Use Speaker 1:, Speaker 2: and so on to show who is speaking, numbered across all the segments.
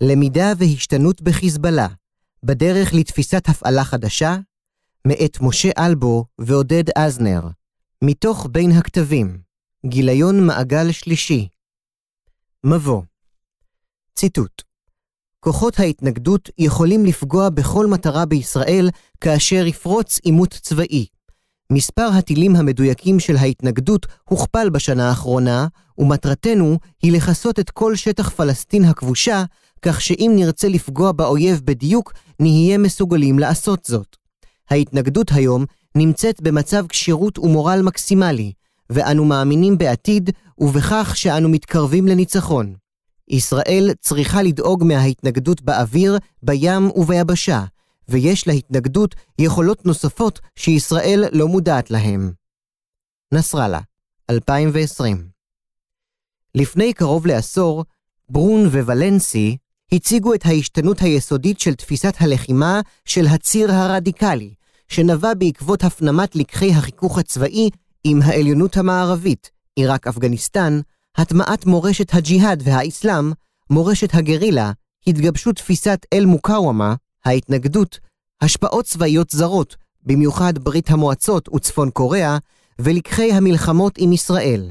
Speaker 1: למידה והשתנות בחיזבאללה, בדרך לתפיסת הפעלה חדשה, מאת משה אלבו ועודד אזנר, מתוך בין הכתבים, גיליון מעגל שלישי. מבוא ציטוט כוחות ההתנגדות יכולים לפגוע בכל מטרה בישראל כאשר יפרוץ עימות צבאי. מספר הטילים המדויקים של ההתנגדות הוכפל בשנה האחרונה, ומטרתנו היא לכסות את כל שטח פלסטין הכבושה, כך שאם נרצה לפגוע באויב בדיוק, נהיה מסוגלים לעשות זאת. ההתנגדות היום נמצאת במצב כשירות ומורל מקסימלי, ואנו מאמינים בעתיד ובכך שאנו מתקרבים לניצחון. ישראל צריכה לדאוג מההתנגדות באוויר, בים וביבשה, ויש להתנגדות יכולות נוספות שישראל לא מודעת להן. נסראללה, 2020 לפני קרוב לעשור, ברון וולנסי הציגו את ההשתנות היסודית של תפיסת הלחימה של הציר הרדיקלי, שנבע בעקבות הפנמת לקחי החיכוך הצבאי עם העליונות המערבית, עיראק-אפגניסטן, הטמעת מורשת הג'יהאד והאסלאם, מורשת הגרילה, התגבשות תפיסת אל-מוקאוומה, ההתנגדות, השפעות צבאיות זרות, במיוחד ברית המועצות וצפון קוריאה, ולקחי המלחמות עם ישראל.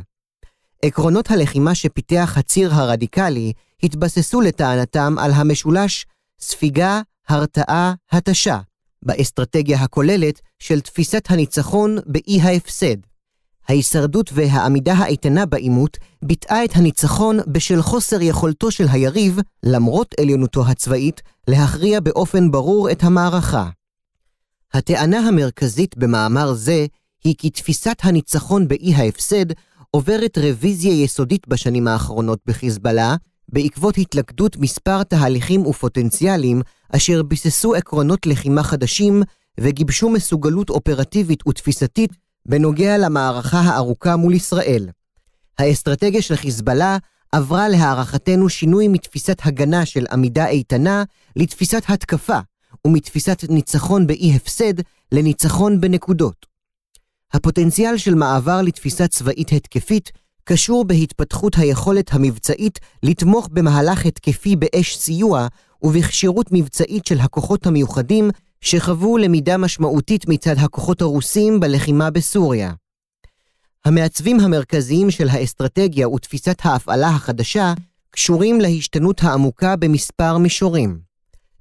Speaker 1: עקרונות הלחימה שפיתח הציר הרדיקלי התבססו לטענתם על המשולש ספיגה, הרתעה, התשה, באסטרטגיה הכוללת של תפיסת הניצחון באי ההפסד. ההישרדות והעמידה האיתנה בעימות ביטאה את הניצחון בשל חוסר יכולתו של היריב, למרות עליונותו הצבאית, להכריע באופן ברור את המערכה. הטענה המרכזית במאמר זה היא כי תפיסת הניצחון באי ההפסד עוברת רוויזיה יסודית בשנים האחרונות בחיזבאללה, בעקבות התלכדות מספר תהליכים ופוטנציאלים אשר ביססו עקרונות לחימה חדשים וגיבשו מסוגלות אופרטיבית ותפיסתית בנוגע למערכה הארוכה מול ישראל. האסטרטגיה של חיזבאללה עברה להערכתנו שינוי מתפיסת הגנה של עמידה איתנה לתפיסת התקפה, ומתפיסת ניצחון באי הפסד לניצחון בנקודות. הפוטנציאל של מעבר לתפיסה צבאית התקפית קשור בהתפתחות היכולת המבצעית לתמוך במהלך התקפי באש סיוע ובכשירות מבצעית של הכוחות המיוחדים שחוו למידה משמעותית מצד הכוחות הרוסים בלחימה בסוריה. המעצבים המרכזיים של האסטרטגיה ותפיסת ההפעלה החדשה קשורים להשתנות העמוקה במספר מישורים.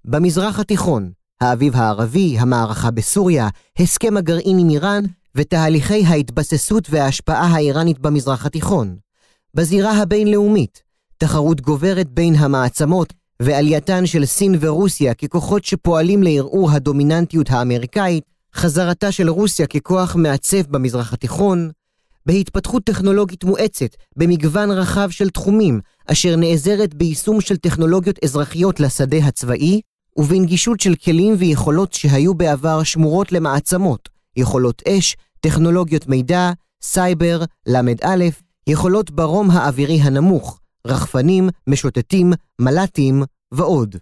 Speaker 1: במזרח התיכון, האביב הערבי, המערכה בסוריה, הסכם הגרעין עם איראן ותהליכי ההתבססות וההשפעה האיראנית במזרח התיכון. בזירה הבינלאומית, תחרות גוברת בין המעצמות ועלייתן של סין ורוסיה ככוחות שפועלים לערעור הדומיננטיות האמריקאית, חזרתה של רוסיה ככוח מעצב במזרח התיכון, בהתפתחות טכנולוגית מואצת במגוון רחב של תחומים, אשר נעזרת ביישום של טכנולוגיות אזרחיות לשדה הצבאי, ובנגישות של כלים ויכולות שהיו בעבר שמורות למעצמות, יכולות אש, טכנולוגיות מידע, סייבר, ל"א, יכולות ברום האווירי הנמוך, רחפנים, משוטטים, מל"טים ועוד.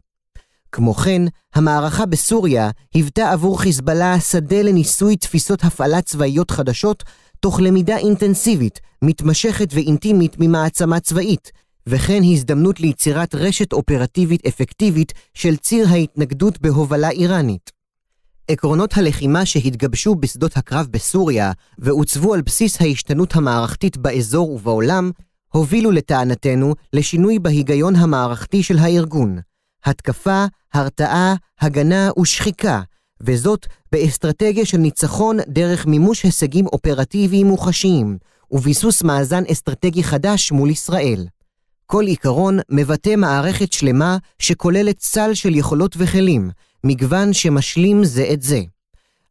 Speaker 1: כמו כן, המערכה בסוריה היוותה עבור חיזבאללה שדה לניסוי תפיסות הפעלה צבאיות חדשות, תוך למידה אינטנסיבית, מתמשכת ואינטימית ממעצמה צבאית, וכן הזדמנות ליצירת רשת אופרטיבית אפקטיבית של ציר ההתנגדות בהובלה איראנית. עקרונות הלחימה שהתגבשו בשדות הקרב בסוריה ועוצבו על בסיס ההשתנות המערכתית באזור ובעולם, הובילו לטענתנו לשינוי בהיגיון המערכתי של הארגון. התקפה, הרתעה, הגנה ושחיקה, וזאת באסטרטגיה של ניצחון דרך מימוש הישגים אופרטיביים מוחשיים, וביסוס מאזן אסטרטגי חדש מול ישראל. כל עיקרון מבטא מערכת שלמה שכוללת סל של יכולות וכלים, מגוון שמשלים זה את זה.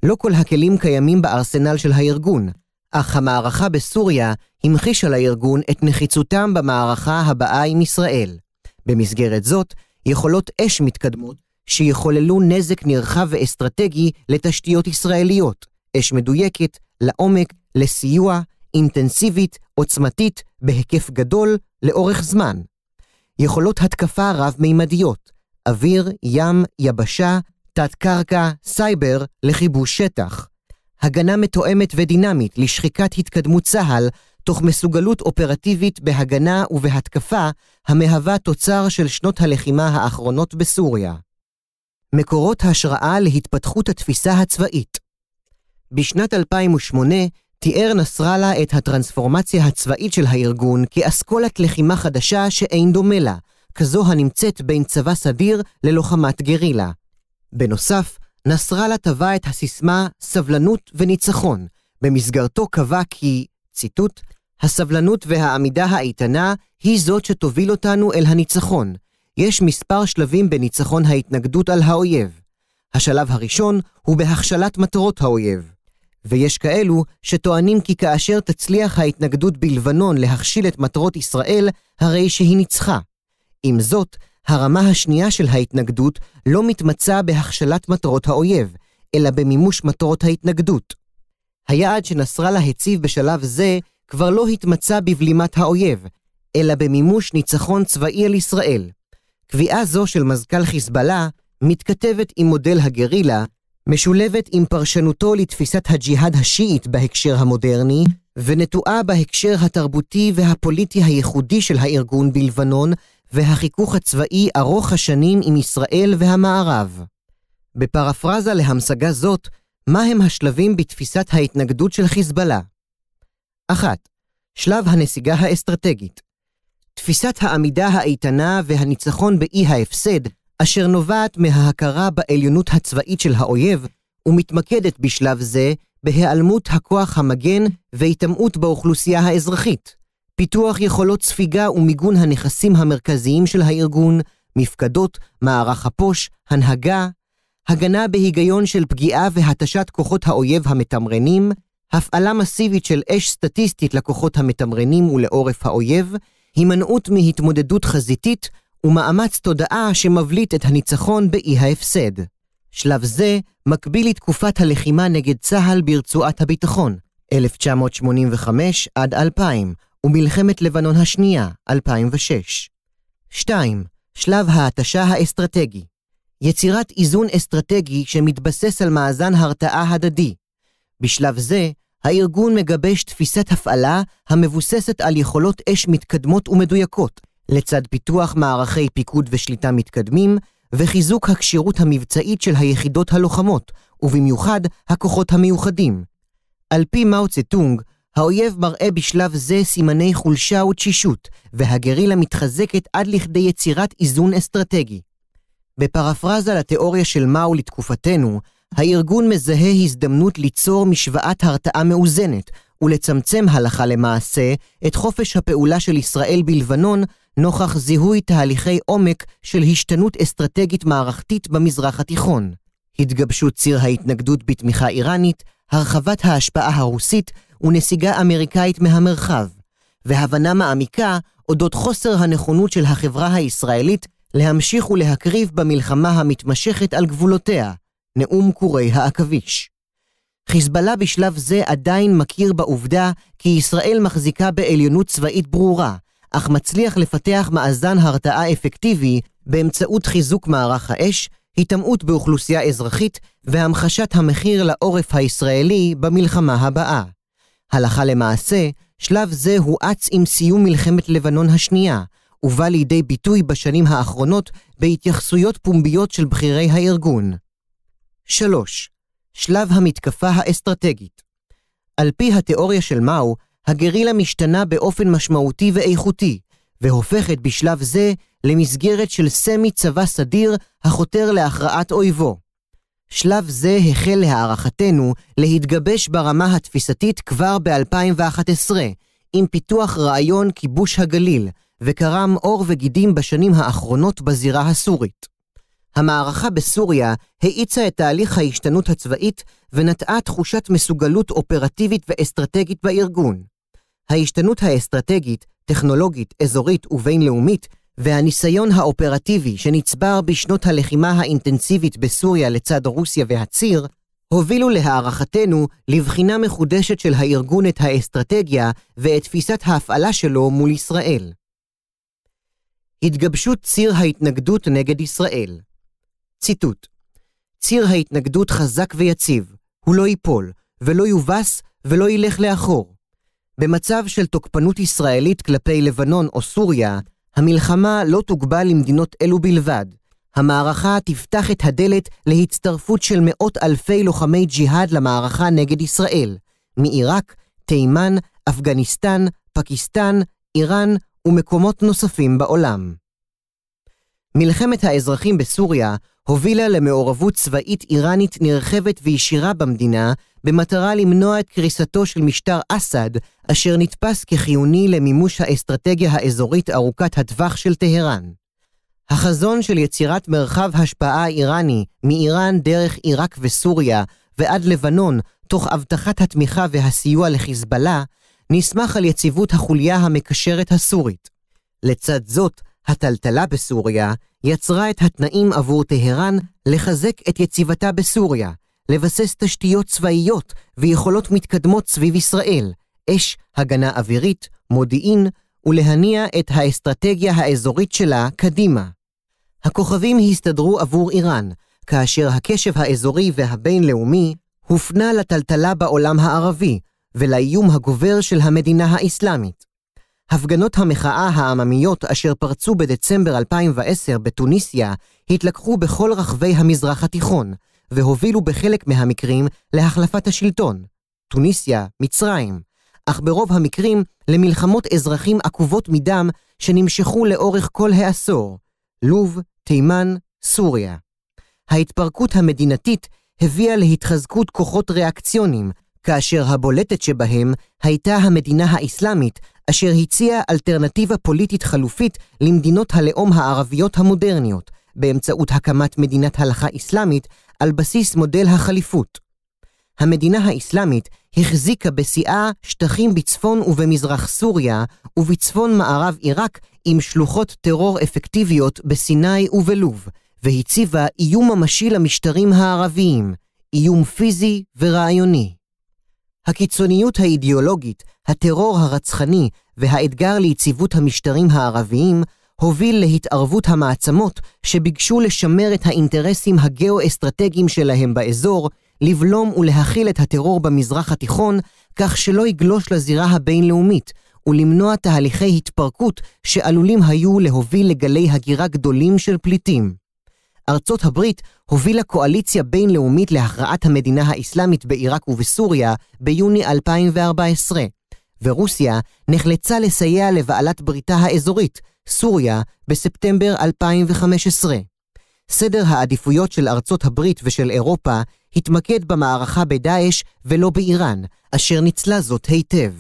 Speaker 1: לא כל הכלים קיימים בארסנל של הארגון, אך המערכה בסוריה המחישה לארגון את נחיצותם במערכה הבאה עם ישראל. במסגרת זאת, יכולות אש מתקדמות שיחוללו נזק נרחב ואסטרטגי לתשתיות ישראליות, אש מדויקת, לעומק, לסיוע, אינטנסיבית, עוצמתית, בהיקף גדול, לאורך זמן. יכולות התקפה רב-מימדיות, אוויר, ים, יבשה, תת-קרקע, סייבר, לכיבוש שטח. הגנה מתואמת ודינמית לשחיקת התקדמות צה"ל, תוך מסוגלות אופרטיבית בהגנה ובהתקפה המהווה תוצר של שנות הלחימה האחרונות בסוריה. מקורות השראה להתפתחות התפיסה הצבאית בשנת 2008 תיאר נסראללה את הטרנספורמציה הצבאית של הארגון כאסכולת לחימה חדשה שאין דומה לה, כזו הנמצאת בין צבא סדיר ללוחמת גרילה. בנוסף, נסראללה טבע את הסיסמה סבלנות וניצחון, במסגרתו קבע כי, ציטוט, הסבלנות והעמידה האיתנה היא זאת שתוביל אותנו אל הניצחון. יש מספר שלבים בניצחון ההתנגדות על האויב. השלב הראשון הוא בהכשלת מטרות האויב. ויש כאלו שטוענים כי כאשר תצליח ההתנגדות בלבנון להכשיל את מטרות ישראל, הרי שהיא ניצחה. עם זאת, הרמה השנייה של ההתנגדות לא מתמצה בהכשלת מטרות האויב, אלא במימוש מטרות ההתנגדות. היעד שנסראללה הציב בשלב זה כבר לא התמצה בבלימת האויב, אלא במימוש ניצחון צבאי על ישראל. קביעה זו של מזכ"ל חיזבאללה מתכתבת עם מודל הגרילה, משולבת עם פרשנותו לתפיסת הג'יהאד השיעית בהקשר המודרני, ונטועה בהקשר התרבותי והפוליטי הייחודי של הארגון בלבנון, והחיכוך הצבאי ארוך השנים עם ישראל והמערב. בפרפרזה להמשגה זאת, מהם השלבים בתפיסת ההתנגדות של חיזבאללה? 1. שלב הנסיגה האסטרטגית. תפיסת העמידה האיתנה והניצחון באי ההפסד, אשר נובעת מההכרה בעליונות הצבאית של האויב, ומתמקדת בשלב זה בהיעלמות הכוח המגן והיטמעות באוכלוסייה האזרחית, פיתוח יכולות ספיגה ומיגון הנכסים המרכזיים של הארגון, מפקדות, מערך הפוש, הנהגה, הגנה בהיגיון של פגיעה והתשת כוחות האויב המתמרנים, הפעלה מסיבית של אש סטטיסטית לכוחות המתמרנים ולעורף האויב, הימנעות מהתמודדות חזיתית ומאמץ תודעה שמבליט את הניצחון באי ההפסד. שלב זה מקביל לתקופת הלחימה נגד צה"ל ברצועת הביטחון, 1985 עד 2000, ומלחמת לבנון השנייה, 2006. 2. שלב ההתשה האסטרטגי יצירת איזון אסטרטגי שמתבסס על מאזן הרתעה הדדי. בשלב זה, הארגון מגבש תפיסת הפעלה המבוססת על יכולות אש מתקדמות ומדויקות, לצד פיתוח מערכי פיקוד ושליטה מתקדמים, וחיזוק הכשירות המבצעית של היחידות הלוחמות, ובמיוחד הכוחות המיוחדים. על פי מאו צטונג, האויב מראה בשלב זה סימני חולשה ותשישות, והגרילה מתחזקת עד לכדי יצירת איזון אסטרטגי. בפרפרזה לתיאוריה של מאו לתקופתנו, הארגון מזהה הזדמנות ליצור משוואת הרתעה מאוזנת, ולצמצם הלכה למעשה את חופש הפעולה של ישראל בלבנון נוכח זיהוי תהליכי עומק של השתנות אסטרטגית מערכתית במזרח התיכון. התגבשות ציר ההתנגדות בתמיכה איראנית, הרחבת ההשפעה הרוסית ונסיגה אמריקאית מהמרחב, והבנה מעמיקה אודות חוסר הנכונות של החברה הישראלית להמשיך ולהקריב במלחמה המתמשכת על גבולותיה, נאום קורי העכביש. חיזבאללה בשלב זה עדיין מכיר בעובדה כי ישראל מחזיקה בעליונות צבאית ברורה, אך מצליח לפתח מאזן הרתעה אפקטיבי באמצעות חיזוק מערך האש, היטמעות באוכלוסייה אזרחית והמחשת המחיר לעורף הישראלי במלחמה הבאה. הלכה למעשה, שלב זה הואץ עם סיום מלחמת לבנון השנייה, ובא לידי ביטוי בשנים האחרונות בהתייחסויות פומביות של בכירי הארגון. 3. שלב המתקפה האסטרטגית על פי התיאוריה של מאו, הגרילה משתנה באופן משמעותי ואיכותי, והופכת בשלב זה למסגרת של סמי צבא סדיר החותר להכרעת אויבו. שלב זה החל להערכתנו להתגבש ברמה התפיסתית כבר ב-2011, עם פיתוח רעיון כיבוש הגליל, וקרם עור וגידים בשנים האחרונות בזירה הסורית. המערכה בסוריה האיצה את תהליך ההשתנות הצבאית ונטעה תחושת מסוגלות אופרטיבית ואסטרטגית בארגון. ההשתנות האסטרטגית, טכנולוגית, אזורית ובינלאומית והניסיון האופרטיבי שנצבר בשנות הלחימה האינטנסיבית בסוריה לצד רוסיה והציר, הובילו להערכתנו לבחינה מחודשת של הארגון את האסטרטגיה ואת תפיסת ההפעלה שלו מול ישראל. התגבשות ציר ההתנגדות נגד ישראל ציטוט ציר ההתנגדות חזק ויציב, הוא לא ייפול, ולא יובס ולא ילך לאחור. במצב של תוקפנות ישראלית כלפי לבנון או סוריה, המלחמה לא תוגבל למדינות אלו בלבד. המערכה תפתח את הדלת להצטרפות של מאות אלפי לוחמי ג'יהאד למערכה נגד ישראל, מעיראק, תימן, אפגניסטן, פקיסטן, איראן ומקומות נוספים בעולם. מלחמת האזרחים בסוריה הובילה למעורבות צבאית איראנית נרחבת וישירה במדינה, במטרה למנוע את קריסתו של משטר אסד, אשר נתפס כחיוני למימוש האסטרטגיה האזורית ארוכת הטווח של טהרן. החזון של יצירת מרחב השפעה איראני מאיראן דרך עיראק וסוריה ועד לבנון, תוך הבטחת התמיכה והסיוע לחיזבאללה, נסמך על יציבות החוליה המקשרת הסורית. לצד זאת, הטלטלה בסוריה יצרה את התנאים עבור טהרן לחזק את יציבתה בסוריה, לבסס תשתיות צבאיות ויכולות מתקדמות סביב ישראל, אש, הגנה אווירית, מודיעין, ולהניע את האסטרטגיה האזורית שלה קדימה. הכוכבים הסתדרו עבור איראן, כאשר הקשב האזורי והבינלאומי הופנה לטלטלה בעולם הערבי ולאיום הגובר של המדינה האסלאמית. הפגנות המחאה העממיות אשר פרצו בדצמבר 2010 בתוניסיה התלקחו בכל רחבי המזרח התיכון, והובילו בחלק מהמקרים להחלפת השלטון. טוניסיה, מצרים, אך ברוב המקרים למלחמות אזרחים עקובות מדם שנמשכו לאורך כל העשור, לוב, תימן, סוריה. ההתפרקות המדינתית הביאה להתחזקות כוחות ריאקציוניים, כאשר הבולטת שבהם הייתה המדינה האסלאמית, אשר הציעה אלטרנטיבה פוליטית חלופית למדינות הלאום הערביות המודרניות, באמצעות הקמת מדינת הלכה אסלאמית על בסיס מודל החליפות. המדינה האסלאמית החזיקה בשיאה שטחים בצפון ובמזרח סוריה ובצפון מערב עיראק עם שלוחות טרור אפקטיביות בסיני ובלוב, והציבה איום ממשי למשטרים הערביים, איום פיזי ורעיוני. הקיצוניות האידיאולוגית, הטרור הרצחני והאתגר ליציבות המשטרים הערביים הוביל להתערבות המעצמות שביקשו לשמר את האינטרסים הגאו-אסטרטגיים שלהם באזור, לבלום ולהכיל את הטרור במזרח התיכון, כך שלא יגלוש לזירה הבינלאומית, ולמנוע תהליכי התפרקות שעלולים היו להוביל לגלי הגירה גדולים של פליטים. ארצות הברית הובילה קואליציה בינלאומית להכרעת המדינה האסלאמית בעיראק ובסוריה ביוני 2014, ורוסיה נחלצה לסייע לבעלת בריתה האזורית, סוריה, בספטמבר 2015. סדר העדיפויות של ארצות הברית ושל אירופה התמקד במערכה בדאעש ולא באיראן, אשר ניצלה זאת היטב.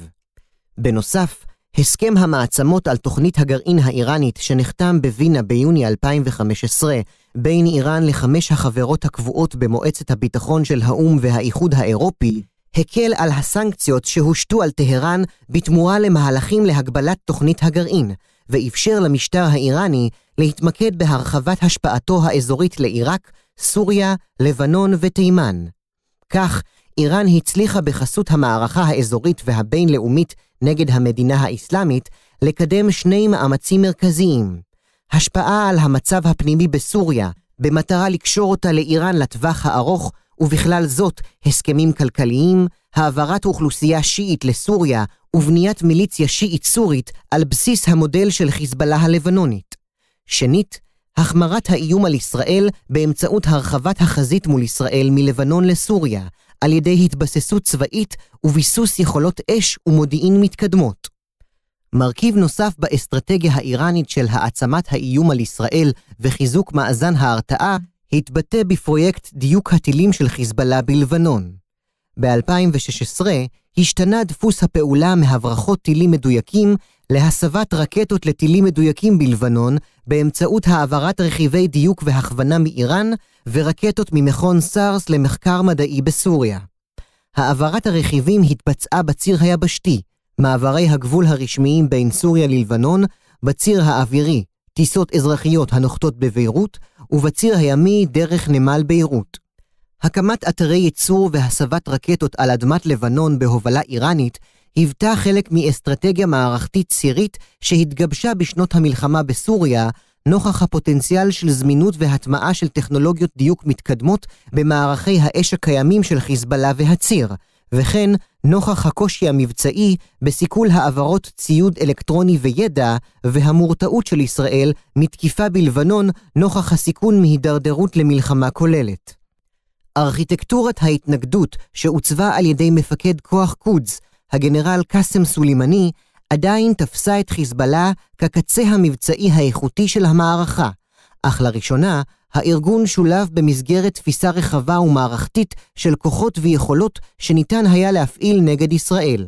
Speaker 1: בנוסף, הסכם המעצמות על תוכנית הגרעין האיראנית שנחתם בווינה ביוני 2015 בין איראן לחמש החברות הקבועות במועצת הביטחון של האו"ם והאיחוד האירופי, הקל על הסנקציות שהושתו על טהרן בתמורה למהלכים להגבלת תוכנית הגרעין, ואפשר למשטר האיראני להתמקד בהרחבת השפעתו האזורית לעיראק, סוריה, לבנון ותימן. כך, איראן הצליחה בחסות המערכה האזורית והבינלאומית נגד המדינה האסלאמית לקדם שני מאמצים מרכזיים. השפעה על המצב הפנימי בסוריה, במטרה לקשור אותה לאיראן לטווח הארוך, ובכלל זאת הסכמים כלכליים, העברת אוכלוסייה שיעית לסוריה ובניית מיליציה שיעית סורית על בסיס המודל של חיזבאללה הלבנונית. שנית, החמרת האיום על ישראל באמצעות הרחבת החזית מול ישראל מלבנון לסוריה, על ידי התבססות צבאית וביסוס יכולות אש ומודיעין מתקדמות. מרכיב נוסף באסטרטגיה האיראנית של העצמת האיום על ישראל וחיזוק מאזן ההרתעה התבטא בפרויקט דיוק הטילים של חיזבאללה בלבנון. ב-2016 השתנה דפוס הפעולה מהברחות טילים מדויקים להסבת רקטות לטילים מדויקים בלבנון באמצעות העברת רכיבי דיוק והכוונה מאיראן ורקטות ממכון סארס למחקר מדעי בסוריה. העברת הרכיבים התבצעה בציר היבשתי, מעברי הגבול הרשמיים בין סוריה ללבנון, בציר האווירי, טיסות אזרחיות הנוחתות בביירות, ובציר הימי דרך נמל ביירות. הקמת אתרי ייצור והסבת רקטות על אדמת לבנון בהובלה איראנית היוותה חלק מאסטרטגיה מערכתית צירית שהתגבשה בשנות המלחמה בסוריה, נוכח הפוטנציאל של זמינות והטמעה של טכנולוגיות דיוק מתקדמות במערכי האש הקיימים של חיזבאללה והציר, וכן נוכח הקושי המבצעי בסיכול העברות ציוד אלקטרוני וידע והמורתעות של ישראל מתקיפה בלבנון נוכח הסיכון מהידרדרות למלחמה כוללת. ארכיטקטורת ההתנגדות שעוצבה על ידי מפקד כוח קודס, הגנרל קאסם סולימני, עדיין תפסה את חיזבאללה כקצה המבצעי האיכותי של המערכה, אך לראשונה הארגון שולב במסגרת תפיסה רחבה ומערכתית של כוחות ויכולות שניתן היה להפעיל נגד ישראל.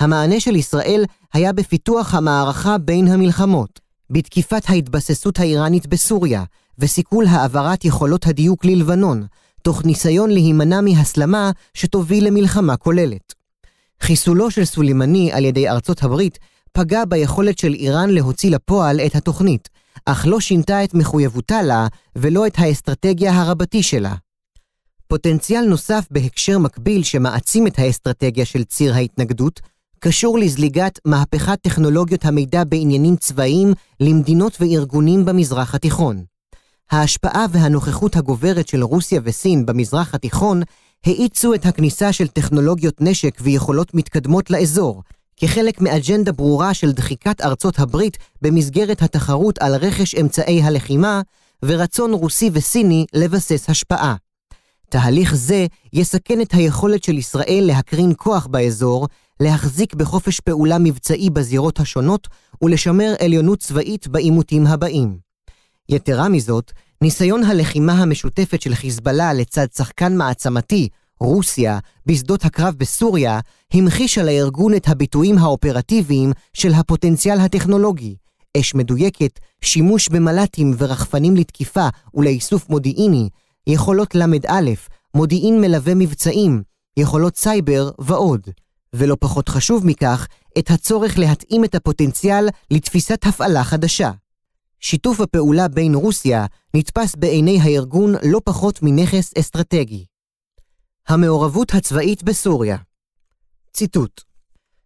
Speaker 1: המענה של ישראל היה בפיתוח המערכה בין המלחמות, בתקיפת ההתבססות האיראנית בסוריה, וסיכול העברת יכולות הדיוק ללבנון, תוך ניסיון להימנע מהסלמה שתוביל למלחמה כוללת. חיסולו של סולימני על ידי ארצות הברית פגע ביכולת של איראן להוציא לפועל את התוכנית, אך לא שינתה את מחויבותה לה ולא את האסטרטגיה הרבתי שלה. פוטנציאל נוסף בהקשר מקביל שמעצים את האסטרטגיה של ציר ההתנגדות, קשור לזליגת מהפכת טכנולוגיות המידע בעניינים צבאיים למדינות וארגונים במזרח התיכון. ההשפעה והנוכחות הגוברת של רוסיה וסין במזרח התיכון האיצו את הכניסה של טכנולוגיות נשק ויכולות מתקדמות לאזור, כחלק מאג'נדה ברורה של דחיקת ארצות הברית במסגרת התחרות על רכש אמצעי הלחימה, ורצון רוסי וסיני לבסס השפעה. תהליך זה יסכן את היכולת של ישראל להקרין כוח באזור, להחזיק בחופש פעולה מבצעי בזירות השונות ולשמר עליונות צבאית בעימותים הבאים. יתרה מזאת, ניסיון הלחימה המשותפת של חיזבאללה לצד שחקן מעצמתי, רוסיה, בשדות הקרב בסוריה, המחישה לארגון את הביטויים האופרטיביים של הפוטנציאל הטכנולוגי, אש מדויקת, שימוש במל"טים ורחפנים לתקיפה ולאיסוף מודיעיני, יכולות ל"א, מודיעין מלווה מבצעים, יכולות סייבר ועוד. ולא פחות חשוב מכך, את הצורך להתאים את הפוטנציאל לתפיסת הפעלה חדשה. שיתוף הפעולה בין רוסיה נתפס בעיני הארגון לא פחות מנכס אסטרטגי. המעורבות הצבאית בסוריה ציטוט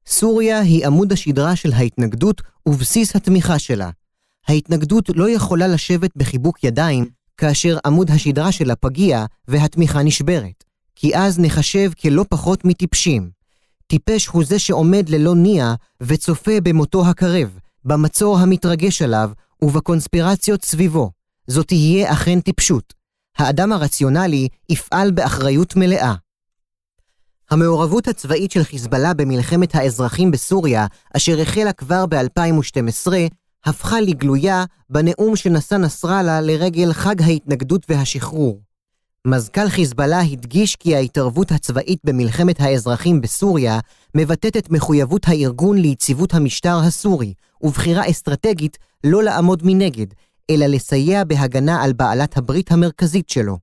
Speaker 1: סוריה היא עמוד השדרה של ההתנגדות ובסיס התמיכה שלה. ההתנגדות לא יכולה לשבת בחיבוק ידיים כאשר עמוד השדרה שלה פגיע והתמיכה נשברת, כי אז נחשב כלא פחות מטיפשים. טיפש הוא זה שעומד ללא ניע וצופה במותו הקרב, במצור המתרגש עליו ובקונספירציות סביבו. זאת תהיה אכן טיפשות. האדם הרציונלי יפעל באחריות מלאה. המעורבות הצבאית של חיזבאללה במלחמת האזרחים בסוריה, אשר החלה כבר ב-2012, הפכה לגלויה בנאום שנשא נסראללה לרגל חג ההתנגדות והשחרור. מזכ"ל חיזבאללה הדגיש כי ההתערבות הצבאית במלחמת האזרחים בסוריה מבטאת את מחויבות הארגון ליציבות המשטר הסורי, ובחירה אסטרטגית לא לעמוד מנגד, אלא לסייע בהגנה על בעלת הברית המרכזית שלו.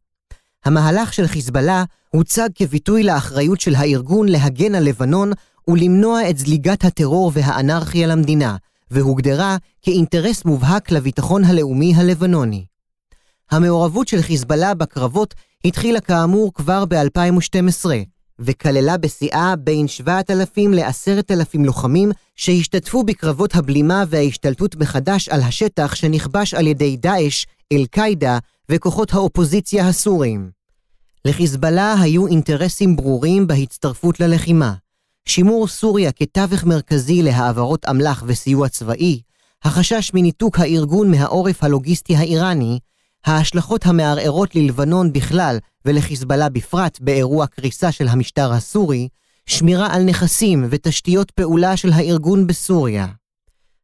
Speaker 1: המהלך של חיזבאללה הוצג כביטוי לאחריות של הארגון להגן על לבנון ולמנוע את זליגת הטרור והאנרכיה למדינה, והוגדרה כאינטרס מובהק לביטחון הלאומי הלבנוני. המעורבות של חיזבאללה בקרבות התחילה כאמור כבר ב-2012, וכללה בשיאה בין 7,000 ל-10,000 לוחמים שהשתתפו בקרבות הבלימה וההשתלטות מחדש על השטח שנכבש על ידי דאעש, אל-קאעידה וכוחות האופוזיציה הסוריים. לחיזבאללה היו אינטרסים ברורים בהצטרפות ללחימה. שימור סוריה כתווך מרכזי להעברות אמל"ח וסיוע צבאי, החשש מניתוק הארגון מהעורף הלוגיסטי האיראני, ההשלכות המערערות ללבנון בכלל ולחיזבאללה בפרט באירוע קריסה של המשטר הסורי, שמירה על נכסים ותשתיות פעולה של הארגון בסוריה.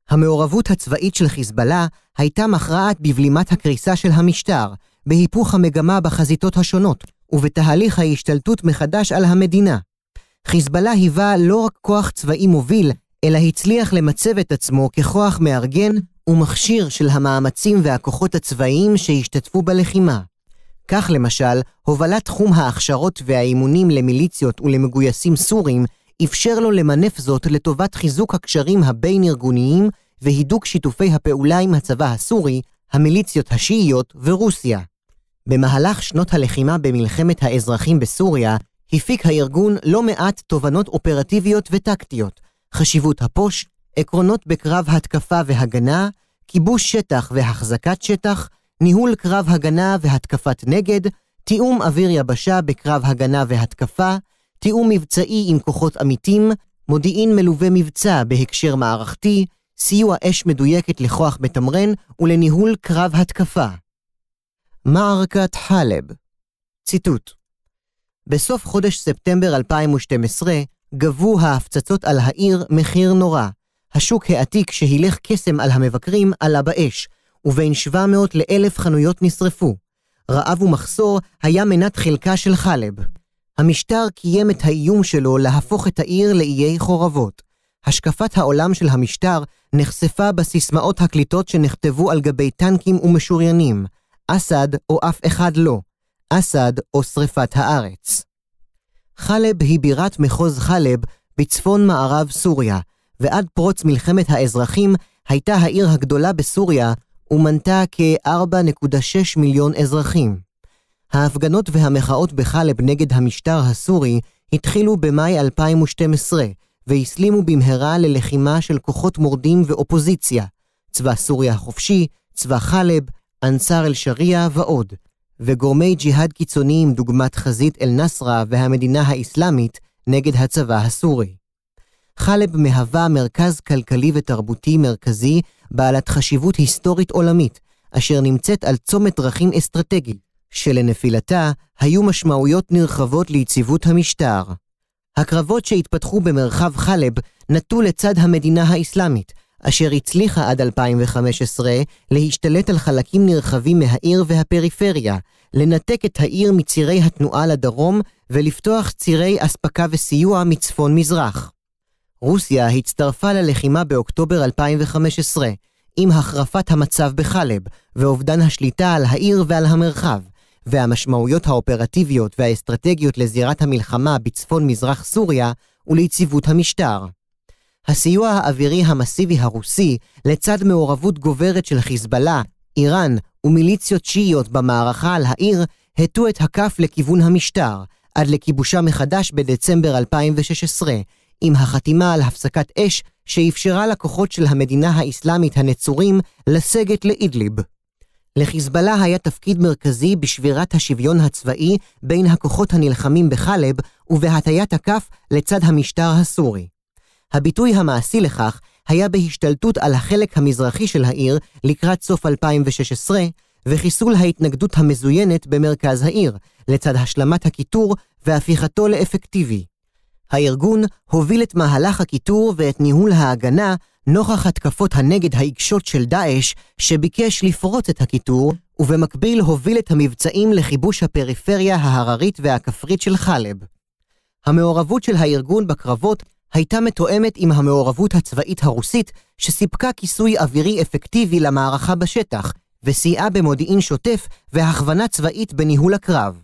Speaker 1: המעורבות הצבאית של חיזבאללה הייתה מכרעת בבלימת הקריסה של המשטר, בהיפוך המגמה בחזיתות השונות, ובתהליך ההשתלטות מחדש על המדינה. חיזבאללה היווה לא רק כוח צבאי מוביל, אלא הצליח למצב את עצמו ככוח מארגן ומכשיר של המאמצים והכוחות הצבאיים שהשתתפו בלחימה. כך למשל, הובלת תחום ההכשרות והאימונים למיליציות ולמגויסים סורים אפשר לו למנף זאת לטובת חיזוק הקשרים הבין-ארגוניים והידוק שיתופי הפעולה עם הצבא הסורי, המיליציות השיעיות ורוסיה. במהלך שנות הלחימה במלחמת האזרחים בסוריה, הפיק הארגון לא מעט תובנות אופרטיביות וטקטיות, חשיבות הפוש, עקרונות בקרב התקפה והגנה, כיבוש שטח והחזקת שטח, ניהול קרב הגנה והתקפת נגד, תיאום אוויר יבשה בקרב הגנה והתקפה, תיאום מבצעי עם כוחות עמיתים, מודיעין מלווה מבצע בהקשר מערכתי, סיוע אש מדויקת לכוח מתמרן ולניהול קרב התקפה. מערכת חלב ציטוט בסוף חודש ספטמבר 2012 גבו ההפצצות על העיר מחיר נורא. השוק העתיק שהילך קסם על המבקרים עלה באש, ובין 700 ל-1,000 חנויות נשרפו. רעב ומחסור היה מנת חלקה של חלב. המשטר קיים את האיום שלו להפוך את העיר לאיי חורבות. השקפת העולם של המשטר נחשפה בסיסמאות הקליטות שנכתבו על גבי טנקים ומשוריינים, אסד או אף אחד לא, אסד או שרפת הארץ. חלב היא בירת מחוז חלב בצפון מערב סוריה, ועד פרוץ מלחמת האזרחים הייתה העיר הגדולה בסוריה ומנתה כ-4.6 מיליון אזרחים. ההפגנות והמחאות בחלב נגד המשטר הסורי התחילו במאי 2012, והסלימו במהרה ללחימה של כוחות מורדים ואופוזיציה, צבא סוריה החופשי, צבא חלב, אנסאר אל-שריעה ועוד, וגורמי ג'יהאד קיצוניים דוגמת חזית אל-נסרה והמדינה האסלאמית נגד הצבא הסורי. חלב מהווה מרכז כלכלי ותרבותי מרכזי בעלת חשיבות היסטורית עולמית, אשר נמצאת על צומת דרכים אסטרטגי, שלנפילתה היו משמעויות נרחבות ליציבות המשטר. הקרבות שהתפתחו במרחב חלב נטו לצד המדינה האסלאמית, אשר הצליחה עד 2015 להשתלט על חלקים נרחבים מהעיר והפריפריה, לנתק את העיר מצירי התנועה לדרום ולפתוח צירי אספקה וסיוע מצפון-מזרח. רוסיה הצטרפה ללחימה באוקטובר 2015, עם החרפת המצב בחלב ואובדן השליטה על העיר ועל המרחב, והמשמעויות האופרטיביות והאסטרטגיות לזירת המלחמה בצפון-מזרח סוריה וליציבות המשטר. הסיוע האווירי המסיבי הרוסי, לצד מעורבות גוברת של חיזבאללה, איראן ומיליציות שיעיות במערכה על העיר, הטו את הכף לכיוון המשטר, עד לכיבושה מחדש בדצמבר 2016, עם החתימה על הפסקת אש שאפשרה לכוחות של המדינה האסלאמית הנצורים לסגת לאידליב. לחיזבאללה היה תפקיד מרכזי בשבירת השוויון הצבאי בין הכוחות הנלחמים בחלב ובהטיית הכף לצד המשטר הסורי. הביטוי המעשי לכך היה בהשתלטות על החלק המזרחי של העיר לקראת סוף 2016, וחיסול ההתנגדות המזוינת במרכז העיר, לצד השלמת הקיטור והפיכתו לאפקטיבי. הארגון הוביל את מהלך הקיטור ואת ניהול ההגנה נוכח התקפות הנגד העיקשות של דאעש, שביקש לפרוץ את הקיטור, ובמקביל הוביל את המבצעים לכיבוש הפריפריה ההררית והכפרית של חלב. המעורבות של הארגון בקרבות הייתה מתואמת עם המעורבות הצבאית הרוסית, שסיפקה כיסוי אווירי אפקטיבי למערכה בשטח, וסייעה במודיעין שוטף והכוונה צבאית בניהול הקרב.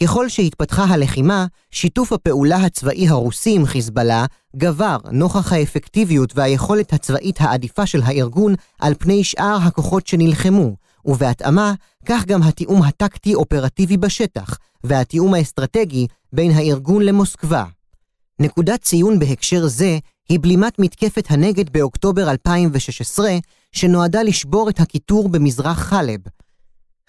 Speaker 1: ככל שהתפתחה הלחימה, שיתוף הפעולה הצבאי הרוסי עם חיזבאללה גבר נוכח האפקטיביות והיכולת הצבאית העדיפה של הארגון על פני שאר הכוחות שנלחמו, ובהתאמה, כך גם התיאום הטקטי-אופרטיבי בשטח, והתיאום האסטרטגי בין הארגון למוסקבה. נקודת ציון בהקשר זה היא בלימת מתקפת הנגד באוקטובר 2016, שנועדה לשבור את הקיטור במזרח חלב,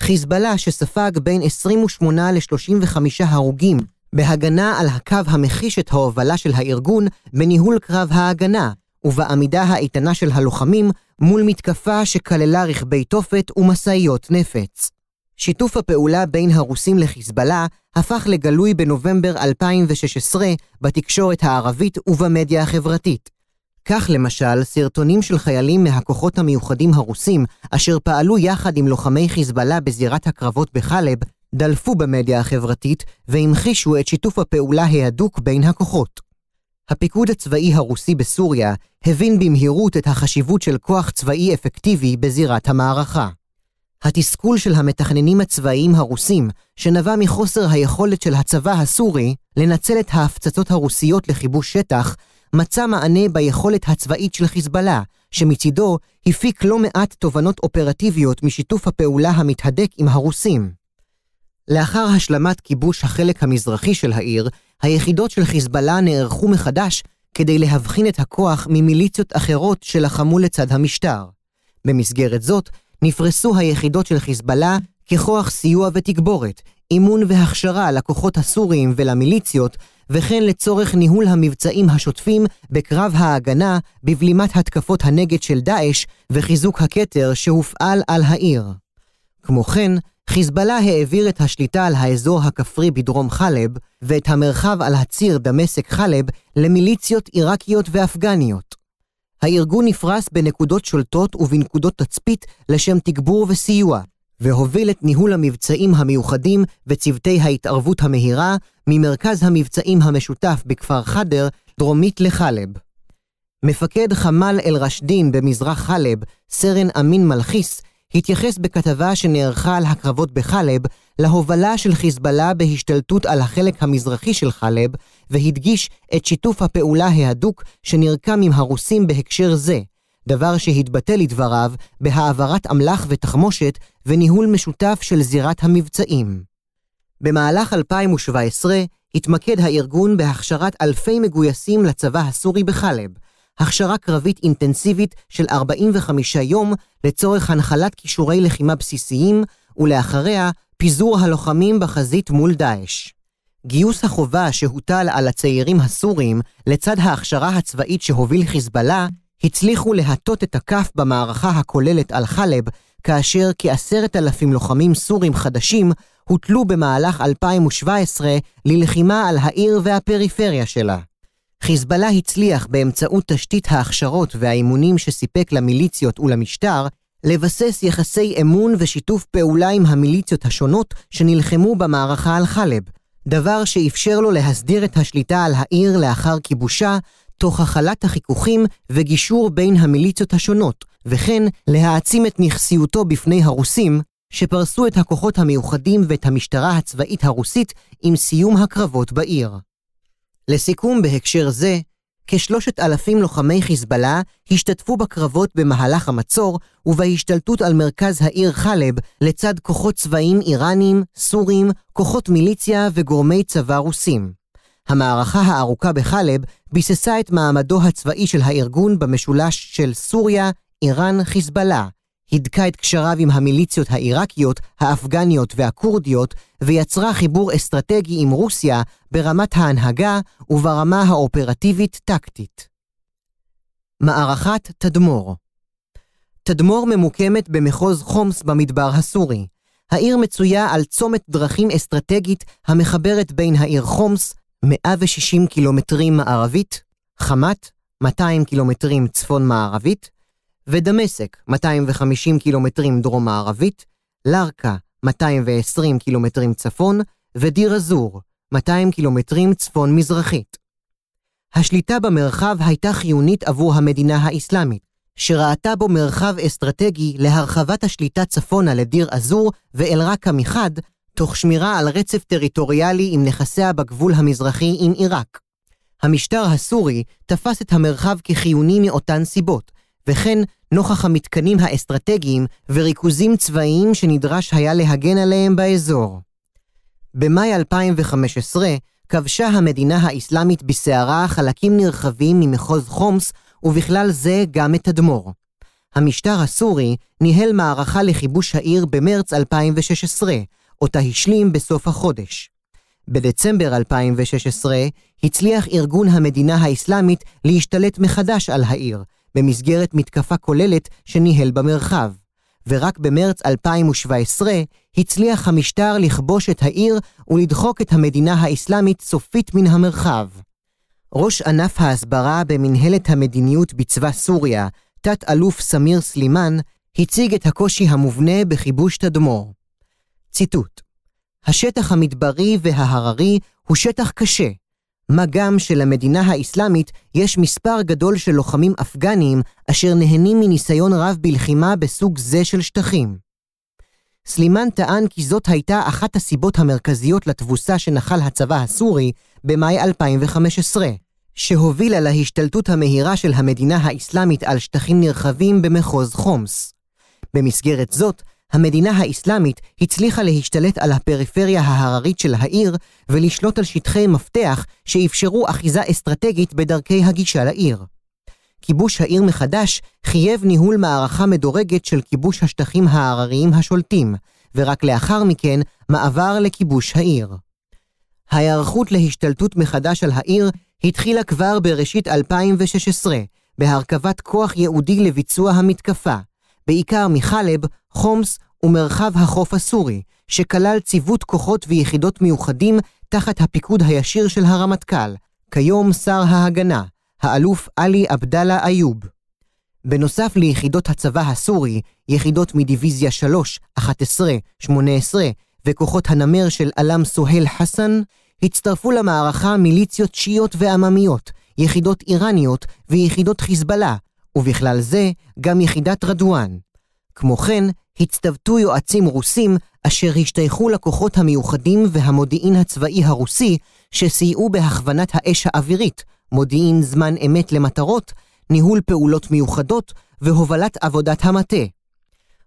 Speaker 1: חיזבאללה שספג בין 28 ל-35 הרוגים בהגנה על הקו המחיש את ההובלה של הארגון בניהול קרב ההגנה, ובעמידה האיתנה של הלוחמים מול מתקפה שכללה רכבי תופת ומשאיות נפץ. שיתוף הפעולה בין הרוסים לחיזבאללה הפך לגלוי בנובמבר 2016 בתקשורת הערבית ובמדיה החברתית. כך למשל, סרטונים של חיילים מהכוחות המיוחדים הרוסים, אשר פעלו יחד עם לוחמי חיזבאללה בזירת הקרבות בחלב, דלפו במדיה החברתית והמחישו את שיתוף הפעולה ההדוק בין הכוחות. הפיקוד הצבאי הרוסי בסוריה הבין במהירות את החשיבות של כוח צבאי אפקטיבי בזירת המערכה. התסכול של המתכננים הצבאיים הרוסים, שנבע מחוסר היכולת של הצבא הסורי לנצל את ההפצצות הרוסיות לכיבוש שטח, מצא מענה ביכולת הצבאית של חיזבאללה, שמצידו הפיק לא מעט תובנות אופרטיביות משיתוף הפעולה המתהדק עם הרוסים. לאחר השלמת כיבוש החלק המזרחי של העיר, היחידות של חיזבאללה נערכו מחדש כדי להבחין את הכוח ממיליציות אחרות שלחמו לצד המשטר. במסגרת זאת, נפרסו היחידות של חיזבאללה ככוח סיוע ותגבורת, אימון והכשרה לכוחות הסוריים ולמיליציות, וכן לצורך ניהול המבצעים השוטפים בקרב ההגנה בבלימת התקפות הנגד של דאעש וחיזוק הכתר שהופעל על העיר. כמו כן, חיזבאללה העביר את השליטה על האזור הכפרי בדרום חלב ואת המרחב על הציר דמשק חלב למיליציות עיראקיות ואפגניות. הארגון נפרס בנקודות שולטות ובנקודות תצפית לשם תגבור וסיוע, והוביל את ניהול המבצעים המיוחדים וצוותי ההתערבות המהירה ממרכז המבצעים המשותף בכפר חדר, דרומית לחלב. מפקד חמ"ל אל-רשדין במזרח חלב, סרן אמין מלכיס, התייחס בכתבה שנערכה על הקרבות בחלב להובלה של חיזבאללה בהשתלטות על החלק המזרחי של חלב, והדגיש את שיתוף הפעולה ההדוק שנרקם עם הרוסים בהקשר זה, דבר שהתבטא לדבריו בהעברת אמל"ח ותחמושת וניהול משותף של זירת המבצעים. במהלך 2017 התמקד הארגון בהכשרת אלפי מגויסים לצבא הסורי בחלב, הכשרה קרבית אינטנסיבית של 45 יום לצורך הנחלת כישורי לחימה בסיסיים, ולאחריה פיזור הלוחמים בחזית מול דאעש. גיוס החובה שהוטל על הצעירים הסורים לצד ההכשרה הצבאית שהוביל חיזבאללה, הצליחו להטות את הכף במערכה הכוללת על חלב, כאשר כעשרת אלפים לוחמים סורים חדשים הוטלו במהלך 2017 ללחימה על העיר והפריפריה שלה. חיזבאללה הצליח באמצעות תשתית ההכשרות והאימונים שסיפק למיליציות ולמשטר, לבסס יחסי אמון ושיתוף פעולה עם המיליציות השונות שנלחמו במערכה על חלב, דבר שאפשר לו להסדיר את השליטה על העיר לאחר כיבושה, תוך הכלת החיכוכים וגישור בין המיליציות השונות, וכן להעצים את נכסיותו בפני הרוסים, שפרסו את הכוחות המיוחדים ואת המשטרה הצבאית הרוסית עם סיום הקרבות בעיר. לסיכום בהקשר זה, כשלושת אלפים לוחמי חיזבאללה השתתפו בקרבות במהלך המצור ובהשתלטות על מרכז העיר חלב לצד כוחות צבאיים איראנים, סורים, כוחות מיליציה וגורמי צבא רוסים. המערכה הארוכה בחלב ביססה את מעמדו הצבאי של הארגון במשולש של סוריה, איראן, חיזבאללה, הידקה את קשריו עם המיליציות העיראקיות, האפגניות והכורדיות, ויצרה חיבור אסטרטגי עם רוסיה ברמת ההנהגה וברמה האופרטיבית-טקטית. מערכת תדמור תדמור ממוקמת במחוז חומס במדבר הסורי. העיר מצויה על צומת דרכים אסטרטגית המחברת בין העיר חומס, 160 קילומטרים מערבית, חמת, 200 קילומטרים צפון-מערבית, ודמשק 250 קילומטרים דרום-מערבית, לרקה 220 קילומטרים צפון, ודיר א-זור 200 קילומטרים צפון-מזרחית. השליטה במרחב הייתה חיונית עבור המדינה האסלאמית, שראתה בו מרחב אסטרטגי להרחבת השליטה צפונה לדיר א-זור ואל-רקה מחד, תוך שמירה על רצף טריטוריאלי עם נכסיה בגבול המזרחי עם עיראק. המשטר הסורי תפס את המרחב כחיוני מאותן סיבות, וכן נוכח המתקנים האסטרטגיים וריכוזים צבאיים שנדרש היה להגן עליהם באזור. במאי 2015 כבשה המדינה האסלאמית בסערה חלקים נרחבים ממחוז חומס, ובכלל זה גם את תדמור. המשטר הסורי ניהל מערכה לכיבוש העיר במרץ 2016, אותה השלים בסוף החודש. בדצמבר 2016 הצליח ארגון המדינה האסלאמית להשתלט מחדש על העיר, במסגרת מתקפה כוללת שניהל במרחב, ורק במרץ 2017 הצליח המשטר לכבוש את העיר ולדחוק את המדינה האסלאמית סופית מן המרחב. ראש ענף ההסברה במנהלת המדיניות בצבא סוריה, תת-אלוף סמיר סלימאן, הציג את הקושי המובנה בכיבוש תדמור. ציטוט: השטח המדברי וההררי הוא שטח קשה, מה גם שלמדינה האסלאמית יש מספר גדול של לוחמים אפגניים אשר נהנים מניסיון רב בלחימה בסוג זה של שטחים. סלימן טען כי זאת הייתה אחת הסיבות המרכזיות לתבוסה שנחל הצבא הסורי במאי 2015, שהובילה להשתלטות המהירה של המדינה האסלאמית על שטחים נרחבים במחוז חומס. במסגרת זאת, המדינה האסלאמית הצליחה להשתלט על הפריפריה ההררית של העיר ולשלוט על שטחי מפתח שאפשרו אחיזה אסטרטגית בדרכי הגישה לעיר. כיבוש העיר מחדש חייב ניהול מערכה מדורגת של כיבוש השטחים ההרריים השולטים, ורק לאחר מכן מעבר לכיבוש העיר. ההיערכות להשתלטות מחדש על העיר התחילה כבר בראשית 2016, בהרכבת כוח ייעודי לביצוע המתקפה, בעיקר מחלב, חומס ומרחב החוף הסורי, שכלל ציוות כוחות ויחידות מיוחדים תחת הפיקוד הישיר של הרמטכ"ל, כיום שר ההגנה, האלוף עלי עבדאללה איוב. בנוסף ליחידות הצבא הסורי, יחידות מדיוויזיה 3, 11, 18 וכוחות הנמר של עלם סוהיל חסן, הצטרפו למערכה מיליציות שיעיות ועממיות, יחידות איראניות ויחידות חיזבאללה, ובכלל זה גם יחידת רדואן. כמו כן, הצטוותו יועצים רוסים אשר השתייכו לכוחות המיוחדים והמודיעין הצבאי הרוסי, שסייעו בהכוונת האש האווירית, מודיעין זמן אמת למטרות, ניהול פעולות מיוחדות והובלת עבודת המטה.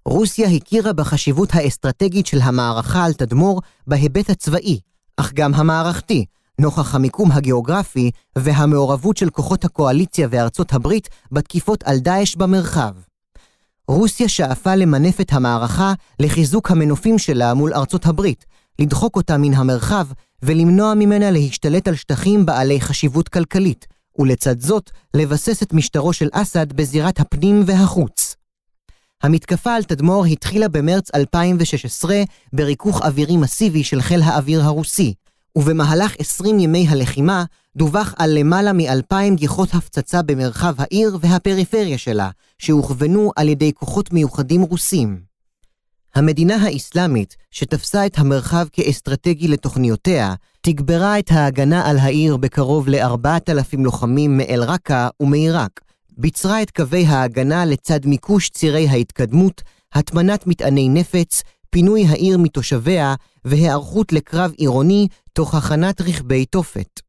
Speaker 1: רוסיה הכירה בחשיבות האסטרטגית של המערכה על תדמור בהיבט הצבאי, אך גם המערכתי, נוכח המיקום הגיאוגרפי והמעורבות של כוחות הקואליציה וארצות הברית בתקיפות על דאעש במרחב. רוסיה שאפה למנף את המערכה לחיזוק המנופים שלה מול ארצות הברית, לדחוק אותה מן המרחב ולמנוע ממנה להשתלט על שטחים בעלי חשיבות כלכלית, ולצד זאת, לבסס את משטרו של אסד בזירת הפנים והחוץ. המתקפה על תדמור התחילה במרץ 2016 בריכוך אווירי מסיבי של חיל האוויר הרוסי, ובמהלך 20 ימי הלחימה דווח על למעלה מ-2,000 גיחות הפצצה במרחב העיר והפריפריה שלה, שהוכוונו על ידי כוחות מיוחדים רוסים. המדינה האסלאמית, שתפסה את המרחב כאסטרטגי לתוכניותיה, תגברה את ההגנה על העיר בקרוב ל-4,000 לוחמים מאל-רקה ומעיראק, ביצרה את קווי ההגנה לצד מיקוש צירי ההתקדמות, הטמנת מטעני נפץ, פינוי העיר מתושביה והיערכות לקרב עירוני תוך הכנת רכבי תופת.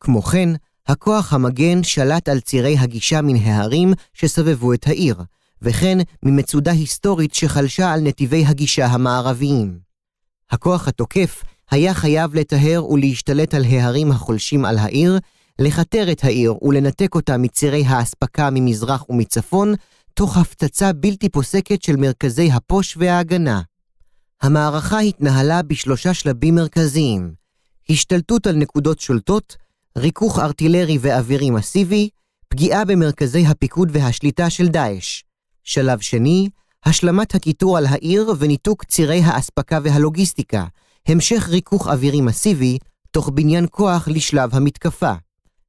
Speaker 1: כמו כן, הכוח המגן שלט על צירי הגישה מן ההרים שסבבו את העיר, וכן ממצודה היסטורית שחלשה על נתיבי הגישה המערביים. הכוח התוקף היה חייב לטהר ולהשתלט על ההרים החולשים על העיר, לכתר את העיר ולנתק אותה מצירי האספקה ממזרח ומצפון, תוך הפצצה בלתי פוסקת של מרכזי הפוש וההגנה. המערכה התנהלה בשלושה שלבים מרכזיים השתלטות על נקודות שולטות, ריכוך ארטילרי ואווירי מסיבי, פגיעה במרכזי הפיקוד והשליטה של דאעש. שלב שני, השלמת הקיטור על העיר וניתוק צירי האספקה והלוגיסטיקה, המשך ריכוך אווירי מסיבי, תוך בניין כוח לשלב המתקפה.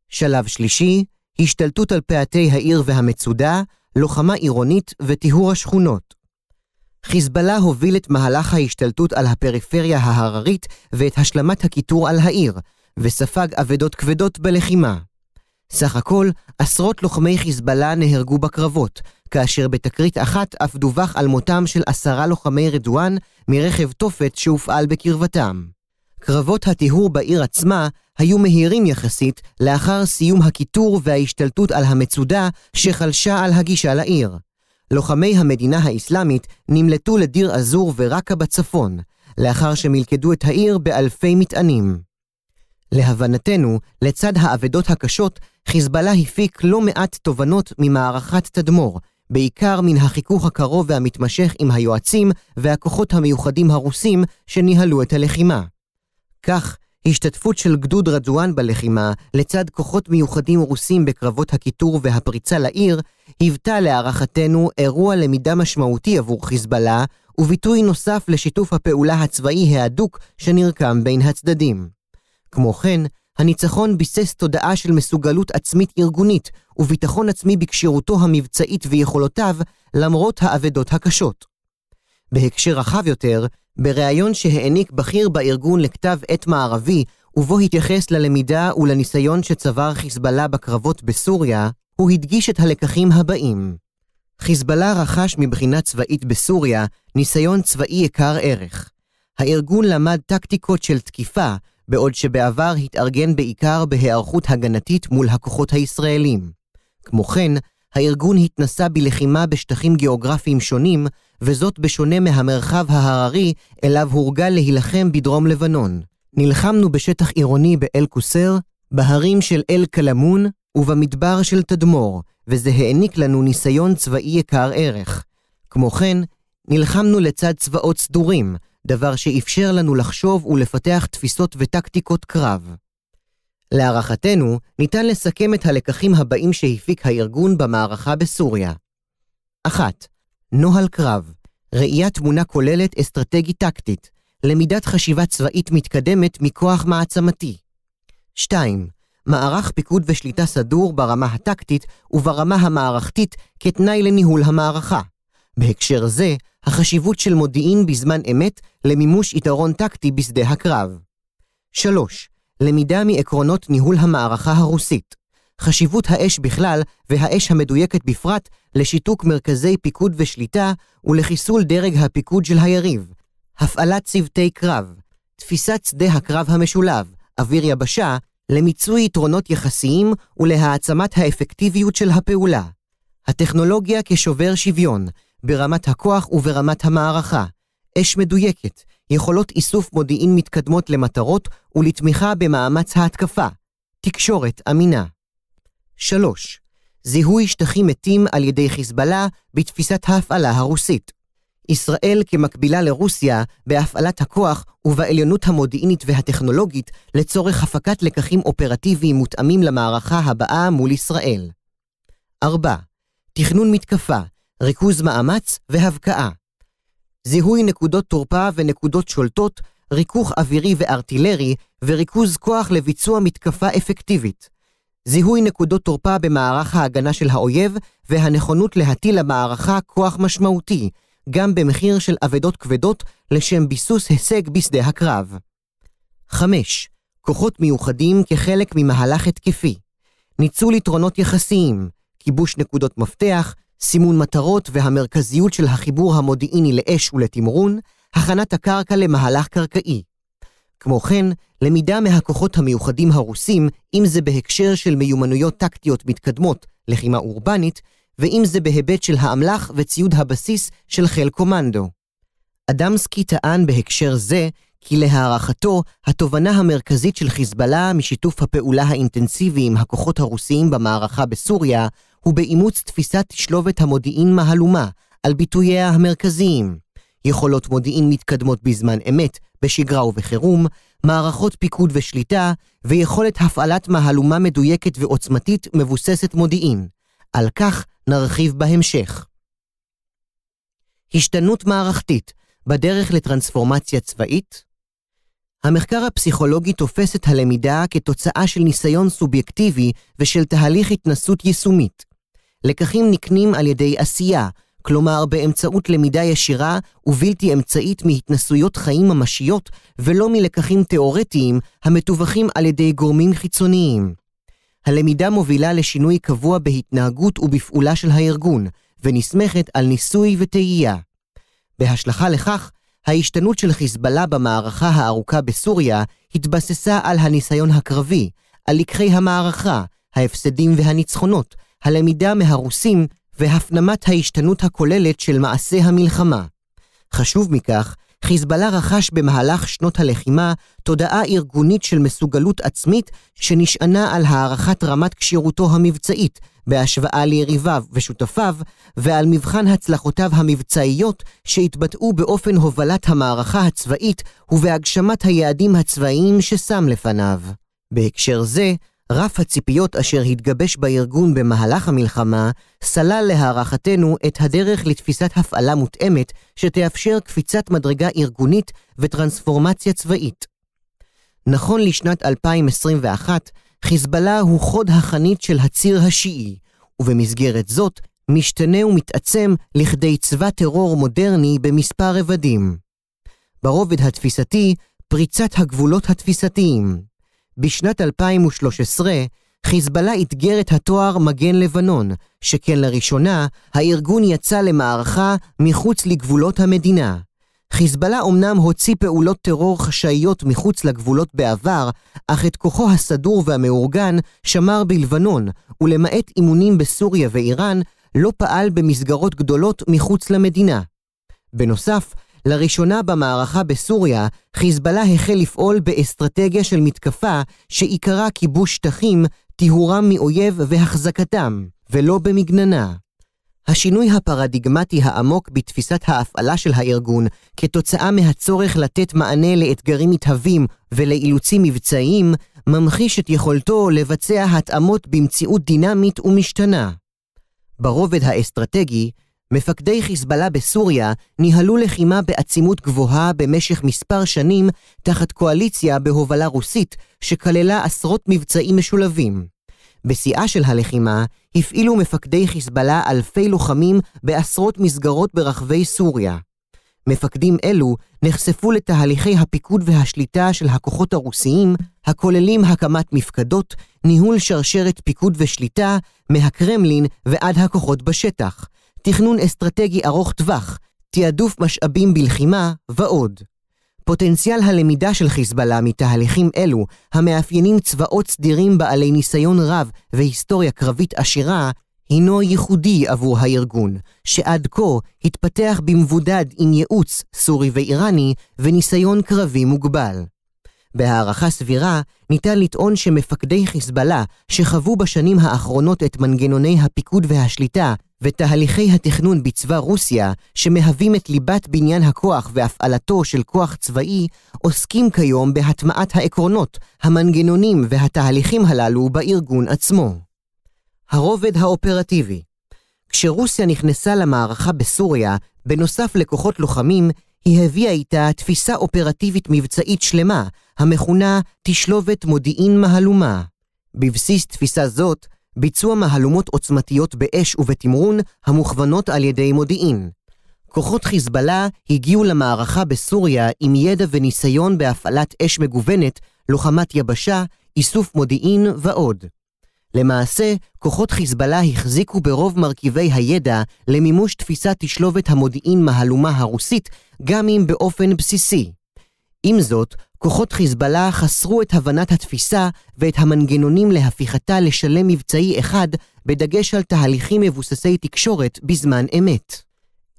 Speaker 1: שלב שלישי, השתלטות על פאתי העיר והמצודה, לוחמה עירונית וטיהור השכונות. חיזבאללה הוביל את מהלך ההשתלטות על הפריפריה ההררית ואת השלמת הקיטור על העיר, וספג אבדות כבדות בלחימה. סך הכל, עשרות לוחמי חיזבאללה נהרגו בקרבות, כאשר בתקרית אחת אף דווח על מותם של עשרה לוחמי רדואן מרכב תופת שהופעל בקרבתם. קרבות הטיהור בעיר עצמה היו מהירים יחסית לאחר סיום הקיטור וההשתלטות על המצודה שחלשה על הגישה לעיר. לוחמי המדינה האסלאמית נמלטו לדיר אזור ורקה בצפון, לאחר שמלכדו את העיר באלפי מטענים. להבנתנו, לצד האבדות הקשות, חיזבאללה הפיק לא מעט תובנות ממערכת תדמור, בעיקר מן החיכוך הקרוב והמתמשך עם היועצים והכוחות המיוחדים הרוסים שניהלו את הלחימה. כך, השתתפות של גדוד רדואן בלחימה, לצד כוחות מיוחדים רוסים בקרבות הקיטור והפריצה לעיר, היוותה להערכתנו אירוע למידה משמעותי עבור חיזבאללה, וביטוי נוסף לשיתוף הפעולה הצבאי ההדוק שנרקם בין הצדדים. כמו כן, הניצחון ביסס תודעה של מסוגלות עצמית ארגונית, וביטחון עצמי בכשירותו המבצעית ויכולותיו, למרות האבדות הקשות. בהקשר רחב יותר, בריאיון שהעניק בכיר בארגון לכתב עת מערבי, ובו התייחס ללמידה ולניסיון שצבר חיזבאללה בקרבות בסוריה, הוא הדגיש את הלקחים הבאים. חיזבאללה רכש מבחינה צבאית בסוריה ניסיון צבאי יקר ערך. הארגון למד טקטיקות של תקיפה, בעוד שבעבר התארגן בעיקר בהיערכות הגנתית מול הכוחות הישראלים. כמו כן, הארגון התנסה בלחימה בשטחים גיאוגרפיים שונים, וזאת בשונה מהמרחב ההררי אליו הורגל להילחם בדרום לבנון. נלחמנו בשטח עירוני באל-קוסר, בהרים של אל-קלמון ובמדבר של תדמור, וזה העניק לנו ניסיון צבאי יקר ערך. כמו כן, נלחמנו לצד צבאות סדורים, דבר שאפשר לנו לחשוב ולפתח תפיסות וטקטיקות קרב. להערכתנו, ניתן לסכם את הלקחים הבאים שהפיק הארגון במערכה בסוריה. 1. נוהל קרב, ראיית תמונה כוללת אסטרטגית-טקטית, למידת חשיבה צבאית מתקדמת מכוח מעצמתי. 2. מערך פיקוד ושליטה סדור ברמה הטקטית וברמה המערכתית כתנאי לניהול המערכה. בהקשר זה, החשיבות של מודיעין בזמן אמת למימוש יתרון טקטי בשדה הקרב. 3. למידה מעקרונות ניהול המערכה הרוסית. חשיבות האש בכלל והאש המדויקת בפרט לשיתוק מרכזי פיקוד ושליטה ולחיסול דרג הפיקוד של היריב. הפעלת צוותי קרב. תפיסת שדה הקרב המשולב, אוויר יבשה, למיצוי יתרונות יחסיים ולהעצמת האפקטיביות של הפעולה. הטכנולוגיה כשובר שוויון, ברמת הכוח וברמת המערכה. אש מדויקת, יכולות איסוף מודיעין מתקדמות למטרות ולתמיכה במאמץ ההתקפה. תקשורת אמינה. 3. זיהוי שטחים מתים על ידי חיזבאללה בתפיסת ההפעלה הרוסית. ישראל כמקבילה לרוסיה בהפעלת הכוח ובעליונות המודיעינית והטכנולוגית לצורך הפקת לקחים אופרטיביים מותאמים למערכה הבאה מול ישראל. 4. תכנון מתקפה, ריכוז מאמץ והבקעה. זיהוי נקודות תורפה ונקודות שולטות, ריכוך אווירי וארטילרי וריכוז כוח לביצוע מתקפה אפקטיבית. זיהוי נקודות תורפה במערך ההגנה של האויב והנכונות להטיל למערכה כוח משמעותי, גם במחיר של אבדות כבדות לשם ביסוס הישג בשדה הקרב. 5. כוחות מיוחדים כחלק ממהלך התקפי. ניצול יתרונות יחסיים, כיבוש נקודות מפתח, סימון מטרות והמרכזיות של החיבור המודיעיני לאש ולתמרון, הכנת הקרקע למהלך קרקעי. כמו כן, למידה מהכוחות המיוחדים הרוסים, אם זה בהקשר של מיומנויות טקטיות מתקדמות, לחימה אורבנית, ואם זה בהיבט של האמל"ח וציוד הבסיס של חיל קומנדו. אדמסקי טען בהקשר זה, כי להערכתו, התובנה המרכזית של חיזבאללה משיתוף הפעולה האינטנסיבי עם הכוחות הרוסיים במערכה בסוריה, הוא באימוץ תפיסת תשלובת המודיעין מהלומה, על ביטוייה המרכזיים. יכולות מודיעין מתקדמות בזמן אמת, בשגרה ובחירום, מערכות פיקוד ושליטה, ויכולת הפעלת מהלומה מדויקת ועוצמתית מבוססת מודיעין. על כך נרחיב בהמשך. השתנות מערכתית בדרך לטרנספורמציה צבאית? המחקר הפסיכולוגי תופס את הלמידה כתוצאה של ניסיון סובייקטיבי ושל תהליך התנסות יישומית. לקחים נקנים על ידי עשייה, כלומר באמצעות למידה ישירה ובלתי אמצעית מהתנסויות חיים ממשיות ולא מלקחים תאורטיים המתווכים על ידי גורמים חיצוניים. הלמידה מובילה לשינוי קבוע בהתנהגות ובפעולה של הארגון, ונסמכת על ניסוי וטעייה. בהשלכה לכך, ההשתנות של חיזבאללה במערכה הארוכה בסוריה התבססה על הניסיון הקרבי, על לקחי המערכה, ההפסדים והניצחונות, הלמידה מהרוסים והפנמת ההשתנות הכוללת של מעשה המלחמה. חשוב מכך, חיזבאללה רכש במהלך שנות הלחימה תודעה ארגונית של מסוגלות עצמית שנשענה על הערכת רמת כשירותו המבצעית בהשוואה ליריביו ושותפיו ועל מבחן הצלחותיו המבצעיות שהתבטאו באופן הובלת המערכה הצבאית ובהגשמת היעדים הצבאיים ששם לפניו. בהקשר זה, רף הציפיות אשר התגבש בארגון במהלך המלחמה, סלל להערכתנו את הדרך לתפיסת הפעלה מותאמת שתאפשר קפיצת מדרגה ארגונית וטרנספורמציה צבאית. נכון לשנת 2021, חיזבאללה הוא חוד החנית של הציר השיעי, ובמסגרת זאת משתנה ומתעצם לכדי צבא טרור מודרני במספר רבדים. ברובד התפיסתי, פריצת הגבולות התפיסתיים. בשנת 2013, חיזבאללה אתגר את התואר מגן לבנון, שכן לראשונה הארגון יצא למערכה מחוץ לגבולות המדינה. חיזבאללה אמנם הוציא פעולות טרור חשאיות מחוץ לגבולות בעבר, אך את כוחו הסדור והמאורגן שמר בלבנון, ולמעט אימונים בסוריה ואיראן, לא פעל במסגרות גדולות מחוץ למדינה. בנוסף, לראשונה במערכה בסוריה, חיזבאללה החל לפעול באסטרטגיה של מתקפה שעיקרה כיבוש שטחים, טיהורם מאויב והחזקתם, ולא במגננה. השינוי הפרדיגמטי העמוק בתפיסת ההפעלה של הארגון, כתוצאה מהצורך לתת מענה לאתגרים מתהווים ולאילוצים מבצעיים, ממחיש את יכולתו לבצע התאמות במציאות דינמית ומשתנה. ברובד האסטרטגי, מפקדי חיזבאללה בסוריה ניהלו לחימה בעצימות גבוהה במשך מספר שנים תחת קואליציה בהובלה רוסית שכללה עשרות מבצעים משולבים. בשיאה של הלחימה הפעילו מפקדי חיזבאללה אלפי לוחמים בעשרות מסגרות ברחבי סוריה. מפקדים אלו נחשפו לתהליכי הפיקוד והשליטה של הכוחות הרוסיים, הכוללים הקמת מפקדות, ניהול שרשרת פיקוד ושליטה, מהקרמלין ועד הכוחות בשטח, תכנון אסטרטגי ארוך טווח, תעדוף משאבים בלחימה ועוד. פוטנציאל הלמידה של חיזבאללה מתהליכים אלו, המאפיינים צבאות סדירים בעלי ניסיון רב והיסטוריה קרבית עשירה, הינו ייחודי עבור הארגון, שעד כה התפתח במבודד עם ייעוץ סורי ואיראני וניסיון קרבי מוגבל. בהערכה סבירה, ניתן לטעון שמפקדי חיזבאללה, שחוו בשנים האחרונות את מנגנוני הפיקוד והשליטה ותהליכי התכנון בצבא רוסיה, שמהווים את ליבת בניין הכוח והפעלתו של כוח צבאי, עוסקים כיום בהטמעת העקרונות, המנגנונים והתהליכים הללו בארגון עצמו. הרובד האופרטיבי כשרוסיה נכנסה למערכה בסוריה, בנוסף לכוחות לוחמים, היא הביאה איתה תפיסה אופרטיבית מבצעית שלמה, המכונה תשלובת מודיעין מהלומה. בבסיס תפיסה זאת, ביצוע מהלומות עוצמתיות באש ובתמרון המוכוונות על ידי מודיעין. כוחות חיזבאללה הגיעו למערכה בסוריה עם ידע וניסיון בהפעלת אש מגוונת, לוחמת יבשה, איסוף מודיעין ועוד. למעשה, כוחות חיזבאללה החזיקו ברוב מרכיבי הידע למימוש תפיסת תשלובת המודיעין מהלומה הרוסית, גם אם באופן בסיסי. עם זאת, כוחות חיזבאללה חסרו את הבנת התפיסה ואת המנגנונים להפיכתה לשלם מבצעי אחד, בדגש על תהליכים מבוססי תקשורת בזמן אמת.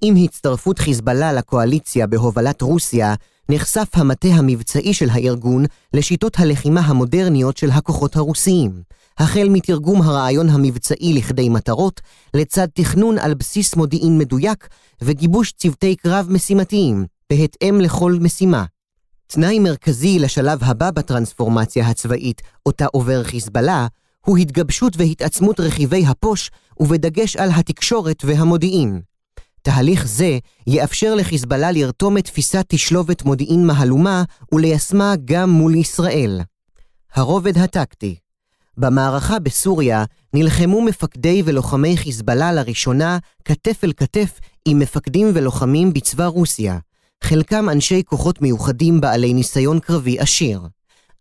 Speaker 1: עם הצטרפות חיזבאללה לקואליציה בהובלת רוסיה, נחשף המטה המבצעי של הארגון לשיטות הלחימה המודרניות של הכוחות הרוסיים, החל מתרגום הרעיון המבצעי לכדי מטרות, לצד תכנון על בסיס מודיעין מדויק וגיבוש צוותי קרב משימתיים, בהתאם לכל משימה. תנאי מרכזי לשלב הבא בטרנספורמציה הצבאית, אותה עובר חיזבאללה, הוא התגבשות והתעצמות רכיבי הפוש, ובדגש על התקשורת והמודיעין. תהליך זה יאפשר לחיזבאללה לרתום את תפיסת תשלובת מודיעין מהלומה וליישמה גם מול ישראל. הרובד הטקטי במערכה בסוריה נלחמו מפקדי ולוחמי חיזבאללה לראשונה כתף אל כתף עם מפקדים ולוחמים בצבא רוסיה, חלקם אנשי כוחות מיוחדים בעלי ניסיון קרבי עשיר.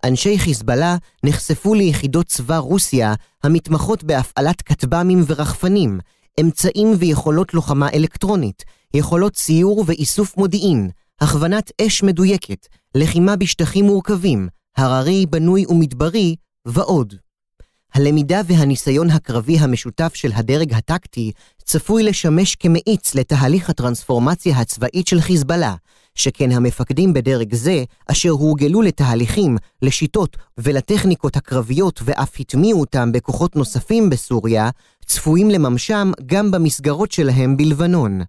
Speaker 1: אנשי חיזבאללה נחשפו ליחידות צבא רוסיה המתמחות בהפעלת כטב"מים ורחפנים, אמצעים ויכולות לוחמה אלקטרונית, יכולות ציור ואיסוף מודיעין, הכוונת אש מדויקת, לחימה בשטחים מורכבים, הררי, בנוי ומדברי, ועוד. הלמידה והניסיון הקרבי המשותף של הדרג הטקטי צפוי לשמש כמאיץ לתהליך הטרנספורמציה הצבאית של חיזבאללה, שכן המפקדים בדרג זה, אשר הורגלו לתהליכים, לשיטות ולטכניקות הקרביות ואף הטמיעו אותם בכוחות נוספים בסוריה, צפויים לממשם גם במסגרות שלהם בלבנון.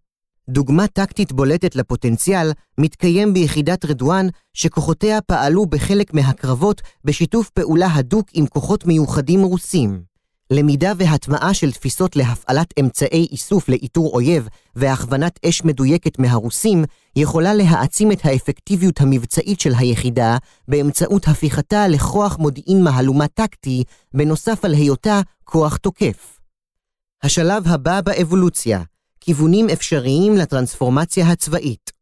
Speaker 1: דוגמה טקטית בולטת לפוטנציאל מתקיים ביחידת רדואן, שכוחותיה פעלו בחלק מהקרבות בשיתוף פעולה הדוק עם כוחות מיוחדים רוסים. למידה והטמעה של תפיסות להפעלת אמצעי איסוף לאיתור אויב והכוונת אש מדויקת מהרוסים יכולה להעצים את האפקטיביות המבצעית של היחידה באמצעות הפיכתה לכוח מודיעין מהלומה טקטי, בנוסף על היותה כוח תוקף. השלב הבא באבולוציה כיוונים אפשריים לטרנספורמציה הצבאית.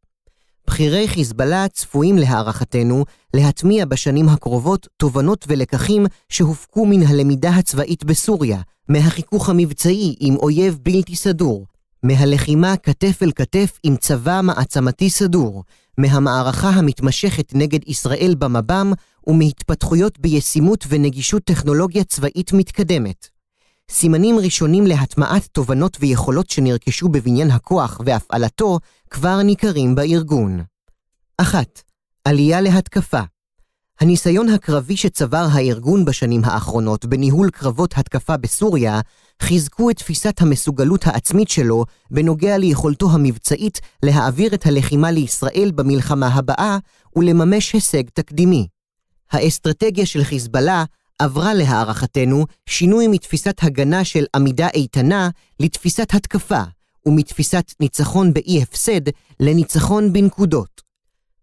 Speaker 1: בכירי חיזבאללה צפויים להערכתנו להטמיע בשנים הקרובות תובנות ולקחים שהופקו מן הלמידה הצבאית בסוריה, מהחיכוך המבצעי עם אויב בלתי סדור, מהלחימה כתף אל כתף עם צבא מעצמתי סדור, מהמערכה המתמשכת נגד ישראל במב"ם ומהתפתחויות בישימות ונגישות טכנולוגיה צבאית מתקדמת. סימנים ראשונים להטמעת תובנות ויכולות שנרכשו בבניין הכוח והפעלתו כבר ניכרים בארגון. 1. עלייה להתקפה. הניסיון הקרבי שצבר הארגון בשנים האחרונות בניהול קרבות התקפה בסוריה, חיזקו את תפיסת המסוגלות העצמית שלו בנוגע ליכולתו המבצעית להעביר את הלחימה לישראל במלחמה הבאה ולממש הישג תקדימי. האסטרטגיה של חיזבאללה עברה להערכתנו שינוי מתפיסת הגנה של עמידה איתנה לתפיסת התקפה, ומתפיסת ניצחון באי הפסד לניצחון בנקודות.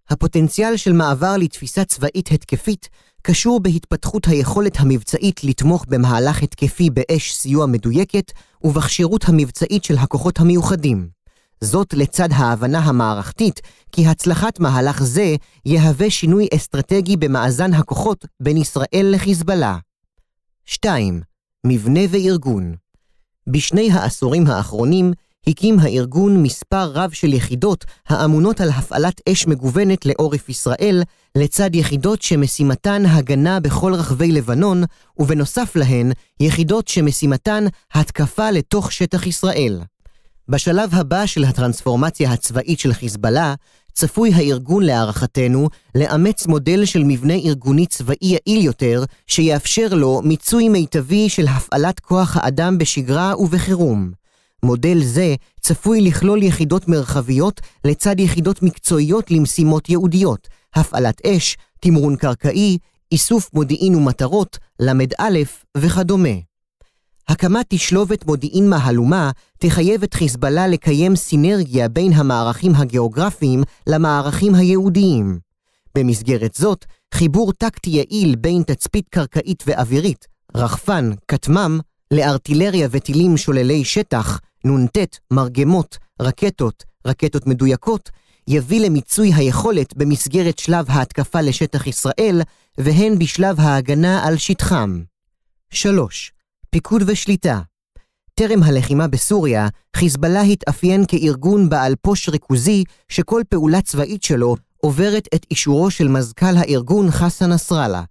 Speaker 1: הפוטנציאל של מעבר לתפיסה צבאית התקפית קשור בהתפתחות היכולת המבצעית לתמוך במהלך התקפי באש סיוע מדויקת ובכשירות המבצעית של הכוחות המיוחדים. זאת לצד ההבנה המערכתית כי הצלחת מהלך זה יהווה שינוי אסטרטגי במאזן הכוחות בין ישראל לחיזבאללה. 2. מבנה וארגון בשני העשורים האחרונים הקים הארגון מספר רב של יחידות האמונות על הפעלת אש מגוונת לעורף ישראל, לצד יחידות שמשימתן הגנה בכל רחבי לבנון, ובנוסף להן, יחידות שמשימתן התקפה לתוך שטח ישראל. בשלב הבא של הטרנספורמציה הצבאית של חיזבאללה, צפוי הארגון להערכתנו לאמץ מודל של מבנה ארגוני צבאי יעיל יותר, שיאפשר לו מיצוי מיטבי של הפעלת כוח האדם בשגרה ובחירום. מודל זה צפוי לכלול יחידות מרחביות לצד יחידות מקצועיות למשימות ייעודיות, הפעלת אש, תמרון קרקעי, איסוף מודיעין ומטרות, ל"א וכדומה. הקמת תשלובת מודיעין מהלומה תחייב את חיזבאללה לקיים סינרגיה בין המערכים הגיאוגרפיים למערכים הייעודיים. במסגרת זאת, חיבור טקטי יעיל בין תצפית קרקעית ואווירית, רחפן, כטמ"ם, לארטילריה וטילים שוללי שטח, נ"ט, מרגמות, רקטות, רקטות מדויקות, יביא למיצוי היכולת במסגרת שלב ההתקפה לשטח ישראל, והן בשלב ההגנה על שטחם. 3. פיקוד ושליטה טרם הלחימה בסוריה, חיזבאללה התאפיין כארגון בעל פוש ריכוזי שכל פעולה צבאית שלו עוברת את אישורו של מזכ"ל הארגון חסן נסראללה,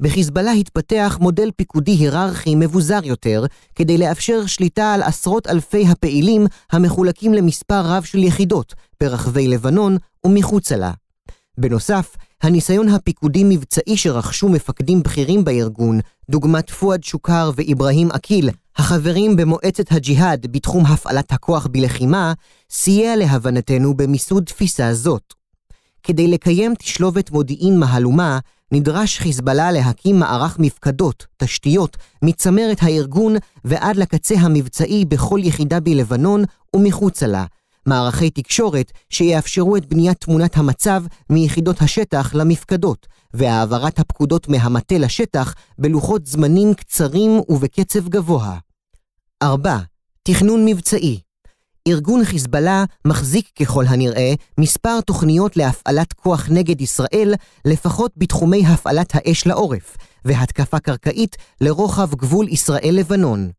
Speaker 1: בחיזבאללה התפתח מודל פיקודי היררכי מבוזר יותר, כדי לאפשר שליטה על עשרות אלפי הפעילים המחולקים למספר רב של יחידות, ברחבי לבנון ומחוצה לה. בנוסף, הניסיון הפיקודי-מבצעי שרכשו מפקדים בכירים בארגון, דוגמת פואד שוקר ואיברהים אקיל, החברים במועצת הג'יהאד בתחום הפעלת הכוח בלחימה, סייע להבנתנו במיסוד תפיסה זאת. כדי לקיים תשלובת מודיעין מהלומה, נדרש חיזבאללה להקים מערך מפקדות, תשתיות, מצמרת הארגון ועד לקצה המבצעי בכל יחידה בלבנון ומחוצה לה, מערכי תקשורת שיאפשרו את בניית תמונת המצב מיחידות השטח למפקדות, והעברת הפקודות מהמטה לשטח בלוחות זמנים קצרים ובקצב גבוה. 4. תכנון מבצעי ארגון חיזבאללה מחזיק ככל הנראה מספר תוכניות להפעלת כוח נגד ישראל, לפחות בתחומי הפעלת האש לעורף, והתקפה קרקעית לרוחב גבול ישראל-לבנון.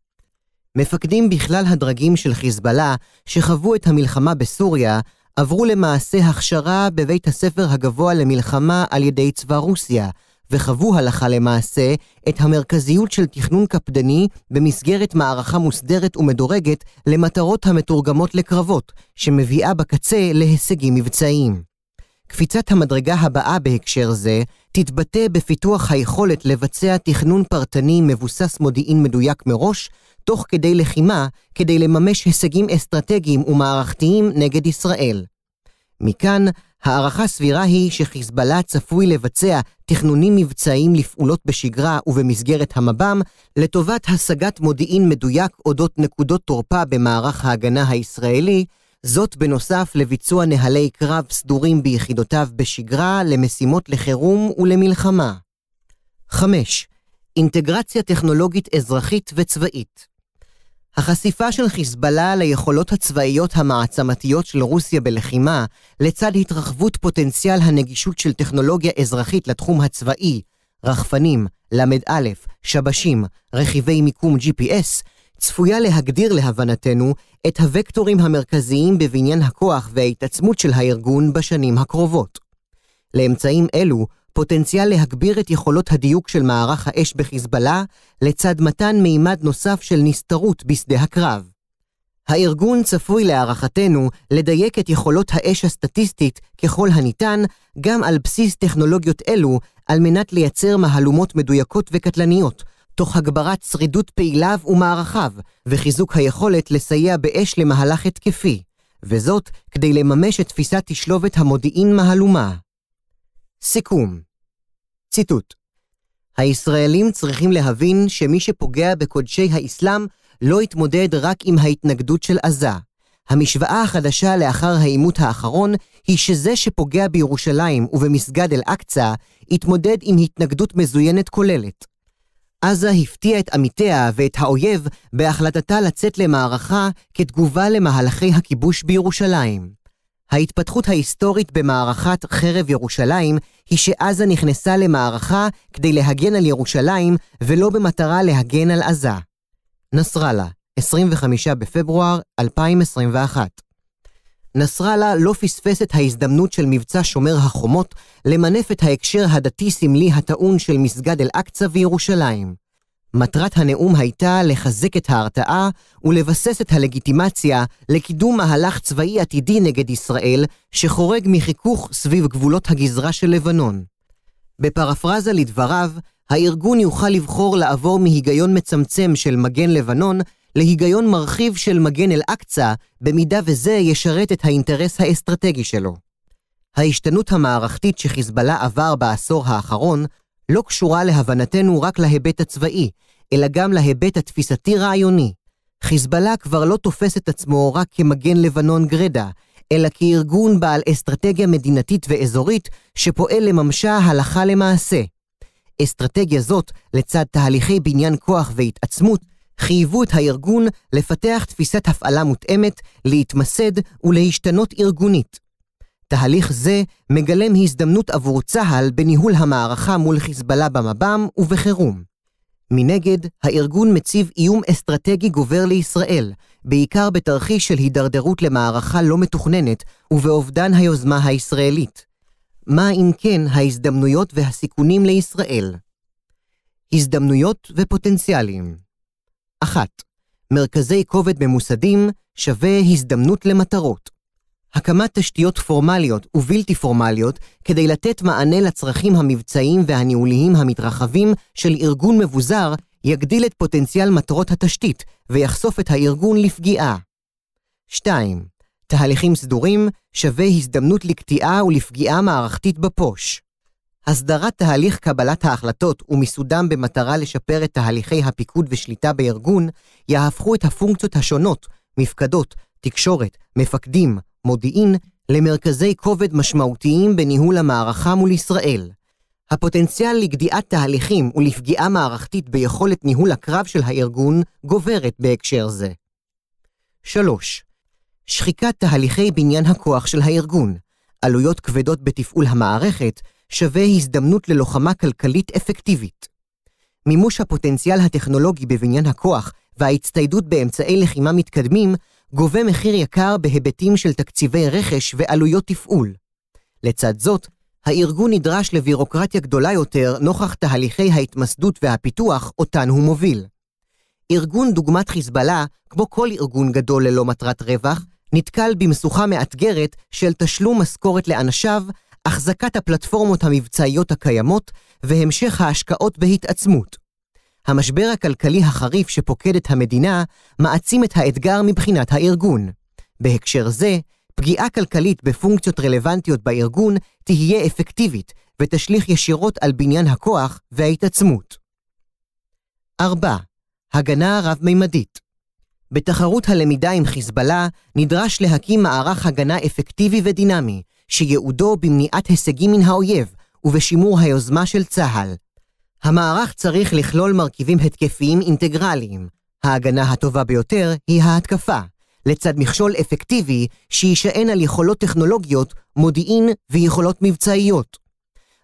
Speaker 1: מפקדים בכלל הדרגים של חיזבאללה, שחוו את המלחמה בסוריה, עברו למעשה הכשרה בבית הספר הגבוה למלחמה על ידי צבא רוסיה, וחוו הלכה למעשה את המרכזיות של תכנון קפדני במסגרת מערכה מוסדרת ומדורגת למטרות המתורגמות לקרבות, שמביאה בקצה להישגים מבצעיים. קפיצת המדרגה הבאה בהקשר זה תתבטא בפיתוח היכולת לבצע תכנון פרטני מבוסס מודיעין מדויק מראש, תוך כדי לחימה, כדי לממש הישגים אסטרטגיים ומערכתיים נגד ישראל. מכאן, הערכה סבירה היא שחיזבאללה צפוי לבצע תכנונים מבצעיים לפעולות בשגרה ובמסגרת המב"ם, לטובת השגת מודיעין מדויק אודות נקודות תורפה במערך ההגנה הישראלי, זאת בנוסף לביצוע נהלי קרב סדורים ביחידותיו בשגרה למשימות לחירום ולמלחמה. 5. אינטגרציה טכנולוגית אזרחית וצבאית החשיפה של חיזבאללה ליכולות הצבאיות המעצמתיות של רוסיה בלחימה, לצד התרחבות פוטנציאל הנגישות של טכנולוגיה אזרחית לתחום הצבאי, רחפנים, ל"א, שבשים, רכיבי מיקום GPS, צפויה להגדיר להבנתנו את הוקטורים המרכזיים בבניין הכוח וההתעצמות של הארגון בשנים הקרובות. לאמצעים אלו פוטנציאל להגביר את יכולות הדיוק של מערך האש בחיזבאללה, לצד מתן מימד נוסף של נסתרות בשדה הקרב. הארגון צפוי להערכתנו לדייק את יכולות האש הסטטיסטית ככל הניתן גם על בסיס טכנולוגיות אלו על מנת לייצר מהלומות מדויקות וקטלניות, תוך הגברת שרידות פעיליו ומערכיו, וחיזוק היכולת לסייע באש למהלך התקפי, וזאת כדי לממש את תפיסת תשלובת המודיעין מהלומה. סיכום ציטוט הישראלים צריכים להבין שמי שפוגע בקודשי האסלאם לא יתמודד רק עם ההתנגדות של עזה. המשוואה החדשה לאחר העימות האחרון היא שזה שפוגע בירושלים ובמסגד אל-אקצא יתמודד עם התנגדות מזוינת כוללת. עזה הפתיעה את עמיתיה ואת האויב בהחלטתה לצאת למערכה כתגובה למהלכי הכיבוש בירושלים. ההתפתחות ההיסטורית במערכת חרב ירושלים היא שעזה נכנסה למערכה כדי להגן על ירושלים ולא במטרה להגן על עזה. נסראללה, 25 בפברואר 2021 נסראללה לא פספס את ההזדמנות של מבצע שומר החומות למנף את ההקשר הדתי-סמלי הטעון של מסגד אל-אקצא וירושלים. מטרת הנאום הייתה לחזק את ההרתעה ולבסס את הלגיטימציה לקידום מהלך צבאי עתידי נגד ישראל, שחורג מחיכוך סביב גבולות הגזרה של לבנון. בפרפרזה לדבריו, הארגון יוכל לבחור לעבור מהיגיון מצמצם של מגן לבנון להיגיון מרחיב של מגן אל-אקצא, במידה וזה ישרת את האינטרס האסטרטגי שלו. ההשתנות המערכתית שחיזבאללה עבר בעשור האחרון לא קשורה להבנתנו רק להיבט הצבאי, אלא גם להיבט התפיסתי-רעיוני. חיזבאללה כבר לא תופס את עצמו רק כמגן לבנון גרדה, אלא כארגון בעל אסטרטגיה מדינתית ואזורית שפועל לממשה הלכה למעשה. אסטרטגיה זאת, לצד תהליכי בניין כוח והתעצמות, חייבו את הארגון לפתח תפיסת הפעלה מותאמת, להתמסד ולהשתנות ארגונית. תהליך זה מגלם הזדמנות עבור צה"ל בניהול המערכה מול חיזבאללה במב"ם ובחירום. מנגד, הארגון מציב איום אסטרטגי גובר לישראל, בעיקר בתרחיש של הידרדרות למערכה לא מתוכננת ובאובדן היוזמה הישראלית. מה אם כן ההזדמנויות והסיכונים לישראל? הזדמנויות ופוטנציאלים 1. מרכזי כובד ממוסדים שווה הזדמנות למטרות. הקמת תשתיות פורמליות ובלתי פורמליות כדי לתת מענה לצרכים המבצעיים והניהוליים המתרחבים של ארגון מבוזר יגדיל את פוטנציאל מטרות התשתית ויחשוף את הארגון לפגיעה. 2. תהליכים סדורים שווה הזדמנות לקטיעה ולפגיעה מערכתית בפוש. הסדרת תהליך קבלת ההחלטות ומיסודם במטרה לשפר את תהליכי הפיקוד ושליטה בארגון, יהפכו את הפונקציות השונות, מפקדות, תקשורת, מפקדים, מודיעין, למרכזי כובד משמעותיים בניהול המערכה מול ישראל. הפוטנציאל לגדיעת תהליכים ולפגיעה מערכתית ביכולת ניהול הקרב של הארגון גוברת בהקשר זה. 3. שחיקת תהליכי בניין הכוח של הארגון, עלויות כבדות בתפעול המערכת, שווה הזדמנות ללוחמה כלכלית אפקטיבית. מימוש הפוטנציאל הטכנולוגי בבניין הכוח וההצטיידות באמצעי לחימה מתקדמים גובה מחיר יקר בהיבטים של תקציבי רכש ועלויות תפעול. לצד זאת, הארגון נדרש לבירוקרטיה גדולה יותר נוכח תהליכי ההתמסדות והפיתוח אותן הוא מוביל. ארגון דוגמת חיזבאללה, כמו כל ארגון גדול ללא מטרת רווח, נתקל במשוכה מאתגרת של תשלום משכורת לאנשיו, החזקת הפלטפורמות המבצעיות הקיימות והמשך ההשקעות בהתעצמות. המשבר הכלכלי החריף שפוקד את המדינה מעצים את האתגר מבחינת הארגון. בהקשר זה, פגיעה כלכלית בפונקציות רלוונטיות בארגון תהיה אפקטיבית ותשליך ישירות על בניין הכוח וההתעצמות. 4. הגנה רב-מימדית בתחרות הלמידה עם חיזבאללה נדרש להקים מערך הגנה אפקטיבי ודינמי, שייעודו במניעת הישגים מן האויב ובשימור היוזמה של צה"ל. המערך צריך לכלול מרכיבים התקפיים אינטגרליים. ההגנה הטובה ביותר היא ההתקפה, לצד מכשול אפקטיבי שיישען על יכולות טכנולוגיות, מודיעין ויכולות מבצעיות.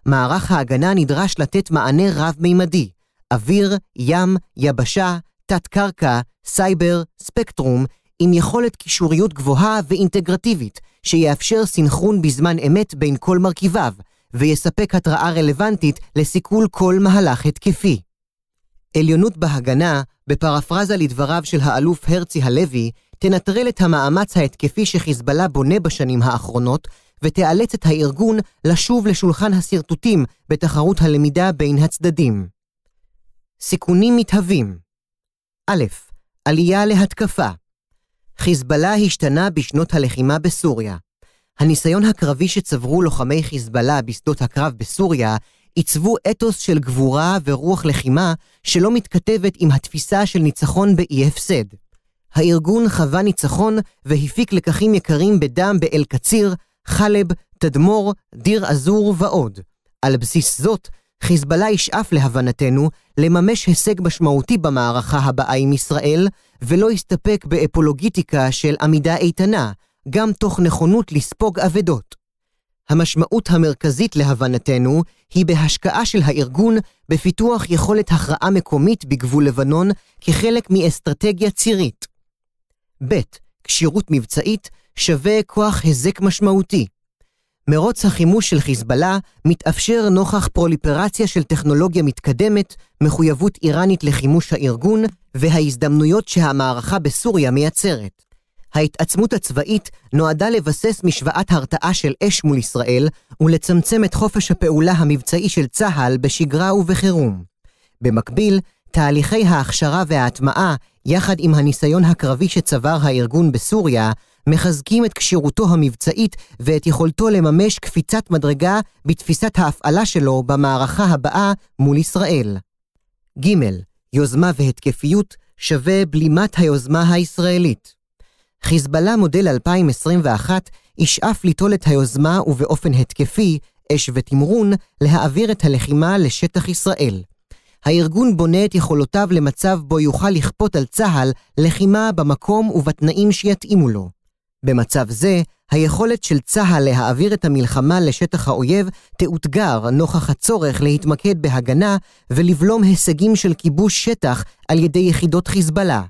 Speaker 1: מערך ההגנה נדרש לתת מענה רב-מימדי, אוויר, ים, יבשה, תת-קרקע, סייבר, ספקטרום, עם יכולת קישוריות גבוהה ואינטגרטיבית, שיאפשר סינכרון בזמן אמת בין כל מרכיביו, ויספק התראה רלוונטית לסיכול כל מהלך התקפי. עליונות בהגנה, בפרפרזה לדבריו של האלוף הרצי הלוי, תנטרל את המאמץ ההתקפי שחיזבאללה בונה בשנים האחרונות, ותאלץ את הארגון לשוב לשולחן השרטוטים בתחרות הלמידה בין הצדדים. סיכונים מתהווים א. עלייה להתקפה חיזבאללה השתנה בשנות הלחימה בסוריה. הניסיון הקרבי שצברו לוחמי חיזבאללה בשדות הקרב בסוריה עיצבו אתוס של גבורה ורוח לחימה שלא מתכתבת עם התפיסה של ניצחון באי הפסד. הארגון חווה ניצחון והפיק לקחים יקרים בדם באל-קציר, חלב, תדמור, דיר עזור ועוד. על בסיס זאת, חיזבאללה ישאף להבנתנו לממש הישג משמעותי במערכה הבאה עם ישראל, ולא יסתפק באפולוגיטיקה של עמידה איתנה, גם תוך נכונות לספוג אבדות. המשמעות המרכזית להבנתנו היא בהשקעה של הארגון בפיתוח יכולת הכרעה מקומית בגבול לבנון כחלק מאסטרטגיה צירית. ב. כשירות מבצעית שווה כוח היזק משמעותי. מרוץ החימוש של חיזבאללה מתאפשר נוכח פרוליפרציה של טכנולוגיה מתקדמת, מחויבות איראנית לחימוש הארגון וההזדמנויות שהמערכה בסוריה מייצרת. ההתעצמות הצבאית נועדה לבסס משוואת הרתעה של אש מול ישראל ולצמצם את חופש הפעולה המבצעי של צה"ל בשגרה ובחירום. במקביל, תהליכי ההכשרה וההטמעה, יחד עם הניסיון הקרבי שצבר הארגון בסוריה, מחזקים את כשירותו המבצעית ואת יכולתו לממש קפיצת מדרגה בתפיסת ההפעלה שלו במערכה הבאה מול ישראל. ג. יוזמה והתקפיות שווה בלימת היוזמה הישראלית. חיזבאללה מודל 2021 ישאף ליטול את היוזמה ובאופן התקפי, אש ותמרון, להעביר את הלחימה לשטח ישראל. הארגון בונה את יכולותיו למצב בו יוכל לכפות על צה"ל לחימה במקום ובתנאים שיתאימו לו. במצב זה, היכולת של צה"ל להעביר את המלחמה לשטח האויב תאותגר נוכח הצורך להתמקד בהגנה ולבלום הישגים של כיבוש שטח על ידי יחידות חיזבאללה.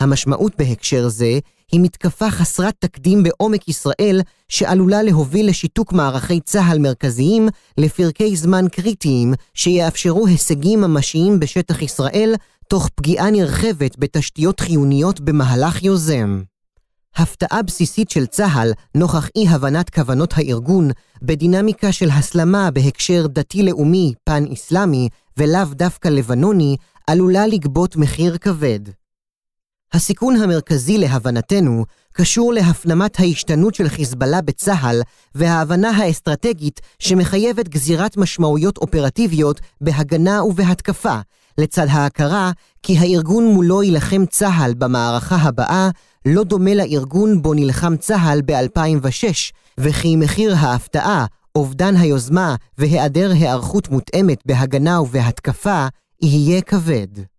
Speaker 1: המשמעות בהקשר זה היא מתקפה חסרת תקדים בעומק ישראל שעלולה להוביל לשיתוק מערכי צה"ל מרכזיים לפרקי זמן קריטיים שיאפשרו הישגים ממשיים בשטח ישראל תוך פגיעה נרחבת בתשתיות חיוניות במהלך יוזם. הפתעה בסיסית של צה"ל נוכח אי-הבנת כוונות הארגון בדינמיקה של הסלמה בהקשר דתי-לאומי פן-אסלאמי ולאו דווקא לבנוני עלולה לגבות מחיר כבד. הסיכון המרכזי להבנתנו קשור להפנמת ההשתנות של חיזבאללה בצה"ל וההבנה האסטרטגית שמחייבת גזירת משמעויות אופרטיביות בהגנה ובהתקפה, לצד ההכרה כי הארגון מולו יילחם צה"ל במערכה הבאה לא דומה לארגון בו נלחם צה"ל ב-2006, וכי מחיר ההפתעה, אובדן היוזמה והיעדר היערכות מותאמת בהגנה ובהתקפה יהיה כבד.